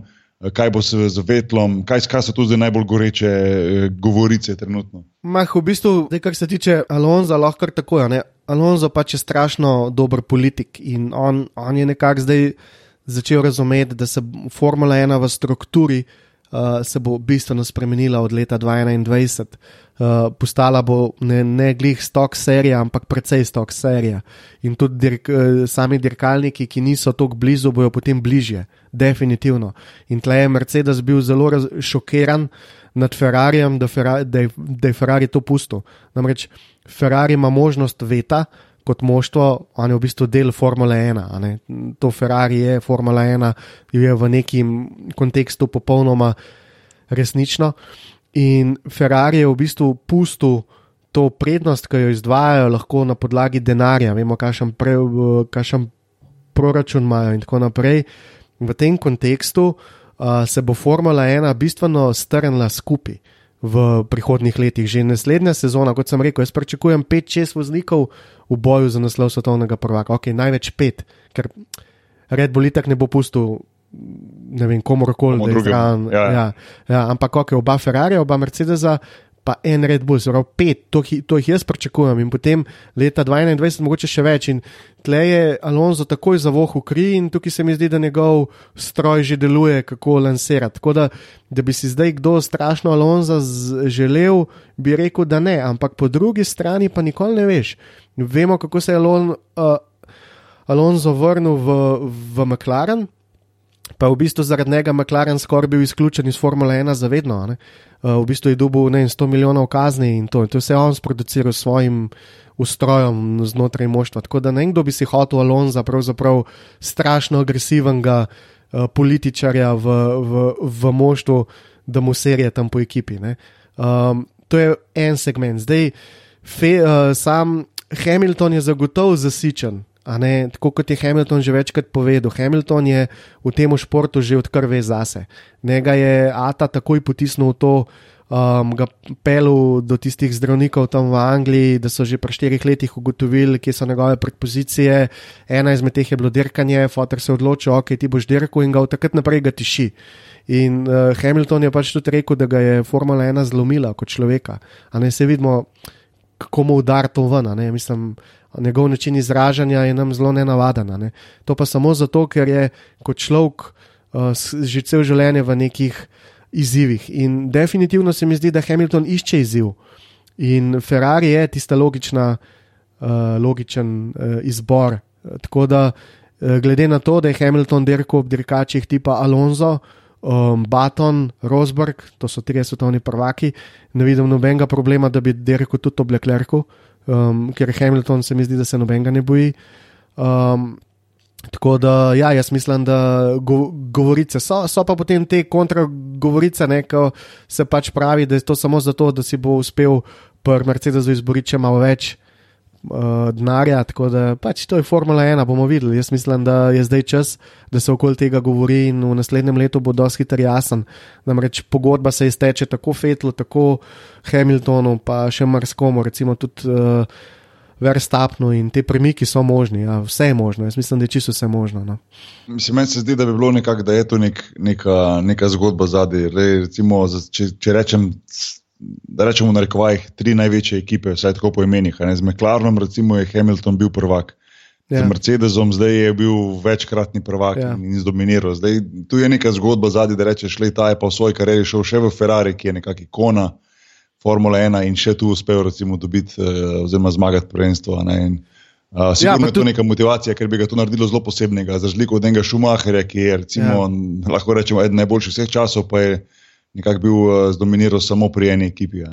kaj bo se z vetlom, kaj, kaj so tu zdaj najbolj goreče eh, govorice trenutno. Mah, v bistvu, zdaj, kar se tiče Alonza, lahko kar tako je. Alonso pač je strašno dober politik in on, on je nekako zdaj začel razumeti, da se Formula 1 v strukturi uh, se bo bistveno spremenila od leta 2021. Uh, postala bo ne, ne glih stok serija, ampak precej stok serija. In tudi dirk, uh, sami dirkalniki, ki niso tako blizu, bojo potem bližje, definitivno. In tle je Mercedes bil zelo šokiran nad Ferrarijem, da, Ferrari, da, je, da je Ferrari to pustil. Namreč Ferrari ima možnost veta, kot moštvo, on je v bistvu del Formule 1. To Ferrari je, Formula 1 je v nekem kontekstu popolnoma resnično. In Ferrari je v bistvu pustil to prednost, ki jo izvajajo, lahko na podlagi denarja, vemo, kakšen, pre, kakšen proračun imajo in tako naprej. V tem kontekstu uh, se bo Formula 1 bistveno strnila skupaj v prihodnih letih. Že naslednja sezona, kot sem rekel, jaz pričakujem 5-6 voznikov v boju za naslov svetovnega prvaka, ok, največ 5, ker Red Bull itak ne bo pustil. Ne vem, komorkoli, da je zraven. Ja, ja. ja, ja, ampak, ok, oba Ferrari, oba Mercedesa, pa en Red Bull, zelo pet, to, to jih jaz pričakujem, in potem leta 2021, mogoče še več. In tle je Alonso takoj za vohu kri, in tukaj se mi zdi, da njegov stroj že deluje, kako lansirati. Tako da, da bi si zdaj kdo strašno Alonso želel, bi rekel, da ne, ampak po drugi strani pa nikoli ne veš. Vemo, kako se je Alon, uh, Alonso vrnil v, v McLaren pa v bistvu zaradi njega McLaren skoraj bil izključen iz Formule 1 za vedno. Uh, v bistvu je dobil ne, 100 milijonov kazni in to, in to vse on sproduciral s svojim ustrojem znotraj moštva. Tako da ne vem, kdo bi si hotel Alonza, pravzaprav strašno agresivnega uh, političarja v, v, v moštvu, da mu serije tam po ekipi. Um, to je en segment. Zdaj, fe, uh, sam Hamilton je zagotovo zasičen. Ne, tako kot je Hamilton že večkrat povedal, Hamilton je v tem športu že odkar ve zase. Njega je Ata takoj potisnil v to, um, ga pelil do tistih zdravnikov tam v Angliji, da so že pri štirih letih ugotovili, kje so njegove predpozicije. Ena izmed teh je bilo dirkanje, fotor se je odločil, ok, ti boš dirkal in ga od takrat naprej ga tiši. In uh, Hamilton je pač tudi rekel, da ga je Formula 1 zlomila kot človeka. A ne se vidimo, kako mu udar to ven. Mislim, njegov način izražanja je nam zelo nenavaden. Ne? To pa samo zato, ker je kot človek uh, že cel življenje v nekih izzivih. In definitivno se mi zdi, da Hamilton išče izziv. In Ferrari je tista logična, uh, logičen uh, izbor. Tako da, uh, glede na to, da je Hamilton dirkal ob dirkačih tipa Alonso, um, Baton, Rosberg, to so tri svetovni prvaki, ne vidim nobenega problema, da bi dirkal tudi ob Leclercu um, ker Hamilton se mi zdi, da se nobenega ne boji. Um, tako da, ja, jaz mislim, da go, govorice so, so pa potem te kontragovorice, ko se pač pravi, da je to samo zato, da si bo uspel pri Mercedesu izboriti še malo več uh, denarja. Tako da pač to je Formula 1, bomo videli. Jaz mislim, da je zdaj čas, da se okoli tega govori in v naslednjem letu bo dosti hitro jasen. Namreč pogodba se izteče tako Fetlu, tako Hamiltonu, pa še marskomu, recimo tudi. Uh, Verstapno in te premiki so možni, ja, vse je možno. Jaz mislim, da je čisto vse možno. No. Mislim, meni se zdi, da bi bilo nekako, da je to nek, neka, neka zgodba zadaj. Recimo, če, če rečem da rečemo, na rekovajih, tri največje ekipe, vsaj tako po imenih. Z McLarenom, recimo, je Hamilton bil prvak. Ja. Z Mercedesom zdaj je bil večkratni prvak ja. in zdominiral. Zdaj, tu je neka zgodba zadnji, da rečeš, da ta je pa v svoji karieri šel še v Ferrari, ki je nekakšna ikona Formule 1 in še tu uspel recimo, dobiti eh, oziroma zmagati prvenstvo. Ne, in, uh, sigurno ja, je to neka motivacija, ker bi ga to naredilo zelo posebnega, za razliko od enega Schumacherja, ki je recimo, ja. lahko rečemo eden najboljših vseh časov, pa je nekako bil uh, zdominiral samo pri eni ekipi.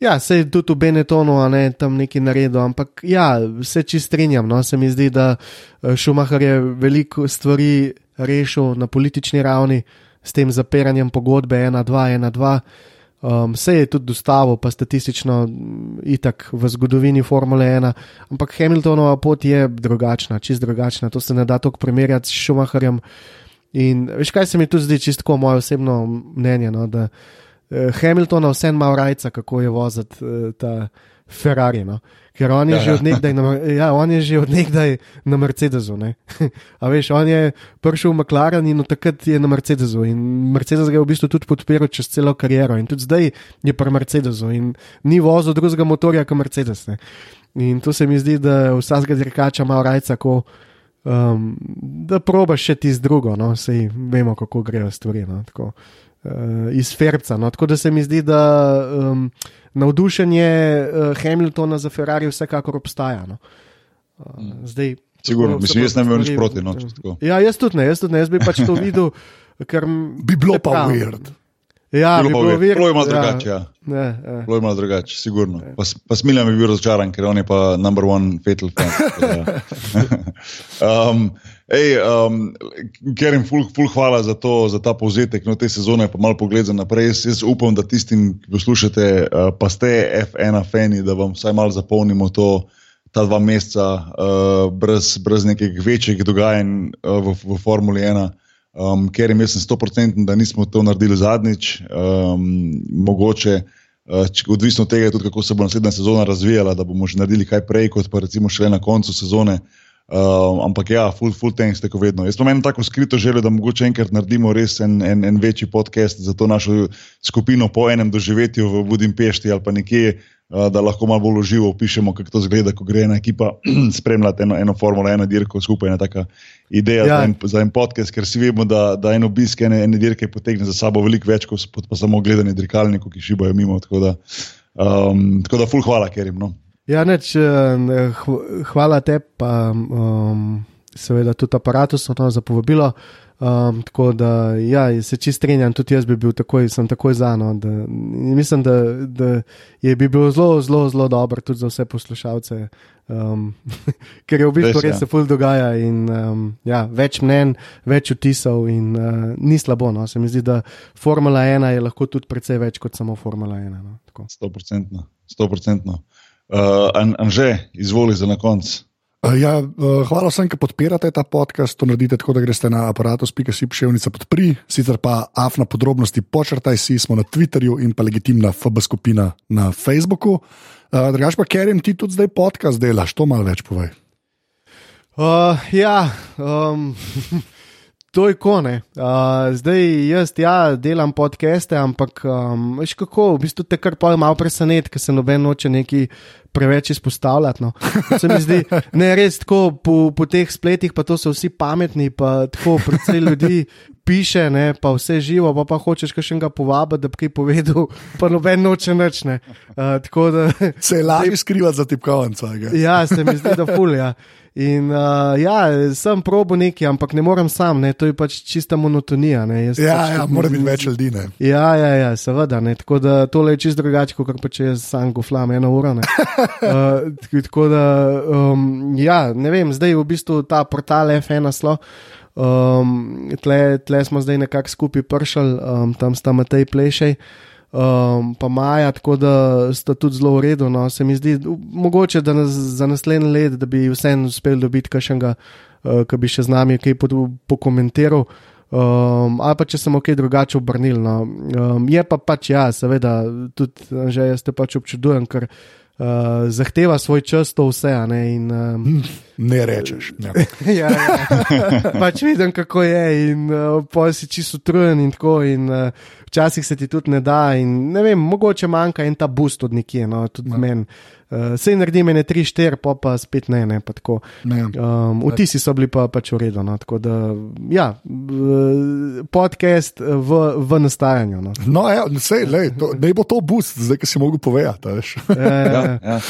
Ja, se je tudi v Benetonu, ne tam neki naredil, ampak ja, se čist strinjam. No? Se mi zdi, da eh, Šumahar je veliko stvari rešil na politični ravni s tem zapiranjem pogodbe 1-2, 1-2. Um, se je tudi dostavil, pa statistično, mm, itak v zgodovini Formule 1, ampak Hamiltonova pot je drugačna, čist drugačna. To se ne da tako primerjati s Šumaharjem. In veš, kaj se mi tu zdi, čisto moje osebno mnenje, no, da uh, Hamilton vse ima rajca, kako je voziti uh, ta Ferrari. No. Ker on je, ja, ja. Na, ja, on je že od nekdaj na Mercedesu. A veš, on je prišel v McLaren in od takrat je na Mercedesu. In Mercedes ga je v bistvu tudi podpiral čez celo kariero. In tudi zdaj je pri Mercedesu in ni vozil drugega motorja kot Mercedes. Ne. In to se mi zdi, da vsakega dirkača ima rajca, kako um, da probaš še ti z drugo, no, sej vemo, kako grejo stvari. No, tako, uh, iz Ferca. No, tako da se mi zdi, da um, navdušenje uh, Hamiltona za Ferrari vsekakor obstaja. No. Uh, zdaj, Sigurno, mislim, jaz ne bi nič proti. No, ja, jaz tudi ne, jaz tudi ne, jaz bi pač to videl, ker bi bilo pa weird. Ja, Bilo bi pa bilo vir- bilo je malo ja. drugače, ja. Ne, ja. Bilo je malo drugače, sigurno. Pa, s- pa Smiljan bi bil razočaran, ker on je pa number one fatal fan. da. um, ej, um, Kerim, ful, ful hvala za, to, za ta povzetek no, te sezone, pa malo pogled za naprej. Jaz, jaz upam, da tistim, ki poslušate, uh, pa ste F1 fani, da vam vsaj malo zapolnimo to. Ta dva meseca, uh, brez, brez nekih večjih dogajanj uh, v, v Formuli 1, um, ker jim jaz sem 100%, da nismo to naredili zadnjič, um, mogoče, uh, odvisno od tega, tudi, kako se bo naslednja sezona razvijala, da bomo že naredili kaj prej, kot pa recimo šele na koncu sezone. Um, ampak ja, full, full thanks, tako vedno. Jaz imam tako skrito željo, da mogoče enkrat naredimo res en, en, en večji podcast za to našo skupino po enem doživetju v Budimpešti ali pa nekje, uh, da lahko malo bolj uživo opišemo, kako to zgleda, ko gre ena ekipa spremljati eno, eno Formulo 1 dirko skupaj. Ena taka ideja Ja. za, en, za en podcast, ker si vemo, da, da en obisk ene, ene dirke potegne za sabo veliko več, kot pa, samo gledanje dirkalnikov, ki šibajo mimo. Tako da, um, tako da full hvala, Kerim. No. Ja, neč, eh, hv- hvala te, pa um, seveda tudi aparatu no, za povabilo. Um, tako da, ja, se čist strinjam, tudi jaz bi bil takoj, sem takoj za. No, da, mislim, da, da je bi bilo zelo, zelo, zelo dobro tudi za vse poslušalce, um, ker je v bistvu Res, ja. se ful dogaja in um, ja, več mnen, več vtisov in uh, ni slabo. No. Se mi zdi, da Formula 1 je lahko tudi precej več kot samo Formula 1. No. Tako. Stoprocentno. Uh, An- Anže, izvoli za na konec. Uh, Ja, uh, hvala vsem, ki podpirate ta podcast. To naredite tako, da greste na aparatus.si pševnica podpri, sicer pa afna podrobnosti počrtaj si, smo na Twitterju in pa legitimna FB skupina na Facebooku. Uh, Drugač pa, ker jim ti tudi zdaj podcast delaš, to malo več povej. Uh, ja, um, to je kone. Uh, zdaj jaz ja, delam podcaste, ampak um, veš kako, v bistvu te kar pol malo preseneti, ker se noben noče neki preveč izpostavljati. No. Se mi zdi, ne res tako po, po teh spletih, pa to so vsi pametni, pa tako predvsej ljudi. Piše, ne, pa vse živo, pa, pa hočeš še enega povabiti, da bi kaj povedal, pa noben noče ne. Uh, tako da Se je lažje skrivati za tipkovnico. Ja, se mi zdi, da fulja. In uh, ja, sem probo neki, ampak ne morem sam, ne, to je pač čista monotonija. Ne, Jaz Ja, pač ja, mora biti več ljudi. Ne? Ja, ja, ja, seveda. Ne, tako da tole je čist drugače, kot pa če jaz sam goflam eno uro. ne. Uh, tako- da, um, ja, ne vem, zdaj v bistvu ta portal F1 naslo. Um, tle, tle smo zdaj nekako skupaj pršali, um, tam sta Matej Plešej, um, pa Maja, tako da sta tudi zelo v redu. No. Se mi zdi, mogoče da nas, za naslednji let, da bi vseeno uspel dobiti kakšnega, uh, ki bi še z nami kaj po- pokomentiral. Um, ali pa če sem ok drugače obrnil. No. Um, je pa pač, ja, seveda, tudi že jaz te pač občudujem, ker uh, zahteva svoj čas to vse. Ne, in, um, ne rečeš. Ja. ja, ja. pač vidim, kako je, in uh, pol si čisto utrujen, in tako. In, uh, včasih se ti tudi ne da, in ne vem, mogoče manjka en ta boost od nekje, no, tudi Ja. meni. Uh, Sej naredim ene 3-4, pa pa spet ne, ne pa tako. Ne. Um, vtisi so bili pa pač v redu. No, tako da, ja, podcast v, v nastajanju. No. No, ja, sej, lej, to, ne bo to boost, zdaj, ki si mogel povedati. a veš. Ja, ja.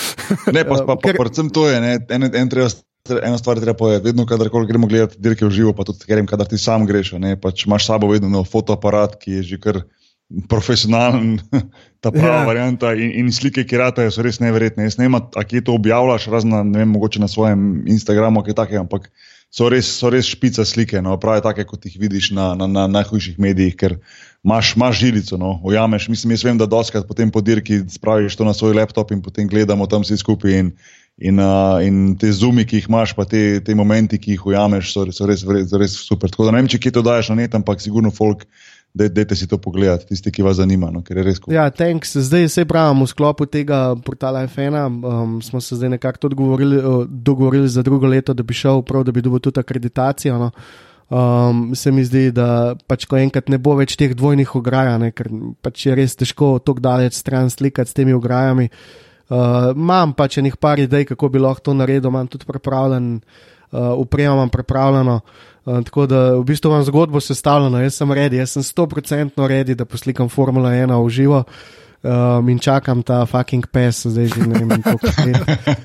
Ne, pa, pa, pa Ker- predvsem to je, ne, en, en treba, ena stvar je treba povedati. Vedno, kadarkoli gremo gledati dirke v živo, pa tudi grem, kadar ti sam greš, ne, pač imaš sabo vedno nov fotoaparat, ki je že kar profesionalen, ta prava Ja. ja. varianta in, in slike, ki ratajo, so res neverjetne. Jaz ne vem, a kje to objavljaš, razen na, ne vem, mogoče na svojem Instagramu, kaj takega, ampak so res, so res špica slike, no, pravi take, kot jih vidiš na, na, na najhujših medijih, ker imaš, imaš žilico, no, ujameš. Mislim, jaz vem, da doskrat potem po dirki spraviš to na svoj laptop in potem gledamo tam vsi skupaj. In, In, uh, in te zumi, ki jih imaš, pa te, te momenti, ki jih ujameš, so, so res, res, res super. Tako da ne vem, če kje to daš na net, ampak sigurno folk, da dajte si to pogledati, tisti, ki vas zanima, no, ker je res kul. Ja, thanks. Zdaj se pravim, v sklopu tega portala F1 um, smo se zdaj nekako dogovorili, dogovorili za drugo leto, da bi šel prav, da bi dobil tudi akreditacijo. No. Um, se mi zdi, da pač ko enkrat ne bo več teh dvojnih ograj, ker pač je res težko tako daleč stran slikati s temi ograjami. Uh, imam pač enih par idej, kako bi lahko to naredil, imam tudi pripravljen, uh, upremo imam pripravljeno. Uh, tako da v bistvu imam zgodbo sestavljeno, jaz sem redi, jaz sem 100% redi, da poslikam Formula 1 v živo. Um, in čakam ta fucking pes, zdaj že ne vem, kako je.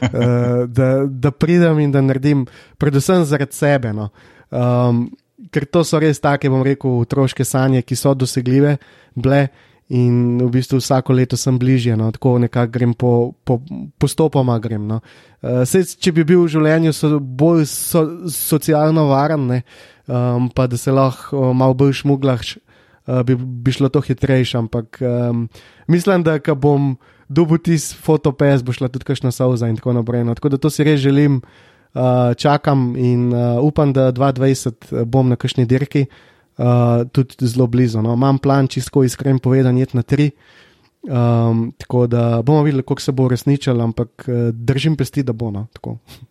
Uh, da, da pridem in da naredim, predvsem zaradi sebe. No. Um, ker to so res take, bom rekel, otroške sanje, ki so dosegljive, bile In v bistvu vsako leto sem bližje, no, tako nekako grem po, po, postopoma. Grem, no. uh, sej, če bi bil v življenju so bolj so, socialno varen, ne, um, pa da se lahko uh, malo bolj šmuglah, uh, bi, bi šlo to hitrejše. Ampak um, mislim, da ko bom dobil tisti fotopes, bo šla tudi kakšna sauza in tako naprej. No. Tako da to si res želim, uh, čakam in uh, upam, da 2020 bom na kakšni dirki tudi zelo blizu. No. Imam plan, čisto iskren povedan, jet na tri. Um, tako da bomo videli, kako se bo uresničilo, ampak uh, držim pesti, da bo. No,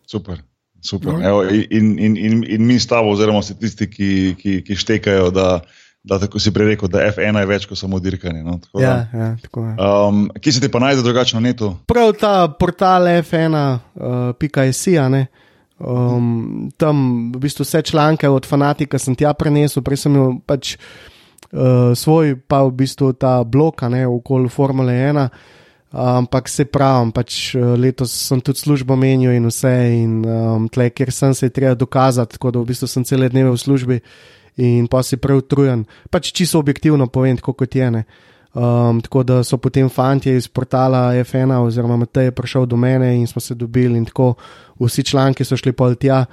super. super. No. Evo, in, in, in, in mi s tabo, oziroma vsi tisti, ki, ki, ki štekajo, da, da tako si prej rekel, da F1 je več kot samo dirkanje. No, tako, ja, ja, tako je. Um, kje se ti pa najde drugače na netu? Prav ta portal F1.js. Uh, Um, tam v bistvu vse članke od fanatika sem tja prenesel, prej sem imel pač uh, svoj, pa v bistvu ta blok, ne okoli Formule 1. Ampak se pravim, pač uh, letos sem tudi službo menil in vse, in um, tle, ker sem se treba dokazati, tako da v bistvu sem cele dneve v službi in pa si preutrujen. Pač čisto objektivno povem, kot je ne. Um, tako da so potem fanti iz portala F1 oziroma Matej prišel do mene in smo se dobili in tako vsi članki so šli pol tja.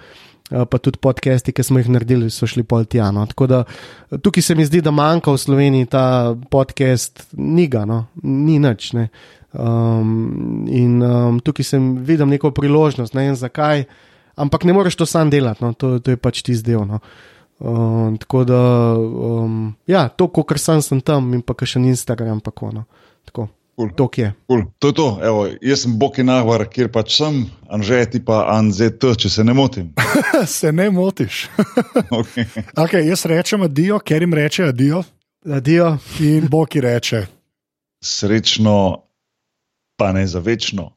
Uh, pa tudi podcasti, ki smo jih naredili, so šli pol tja. No. Tako da tukaj se mi zdi, da manjka v Sloveniji ta podcast, ni ga, no. ni nič. Ne. Um, in um, tukaj sem videl neko priložnost, ne vem zakaj, ampak ne moreš to sam delati, no. to, to je pač ti zdel. No. Uh, tako da, um, ja, to, kar sem, sem tam in pa še ni Instagram, pa no. tako. Cool. To je. Cool. To je to. Evo, jaz sem Boki Nahvar, kjer pač sem, Anže ti pa Anzet, če se ne motim. se ne motiš. okay. Okay, jaz rečem adijo, ker jim reče adijo. Adijo. In Boki reče. Srečno, pa ne za večno.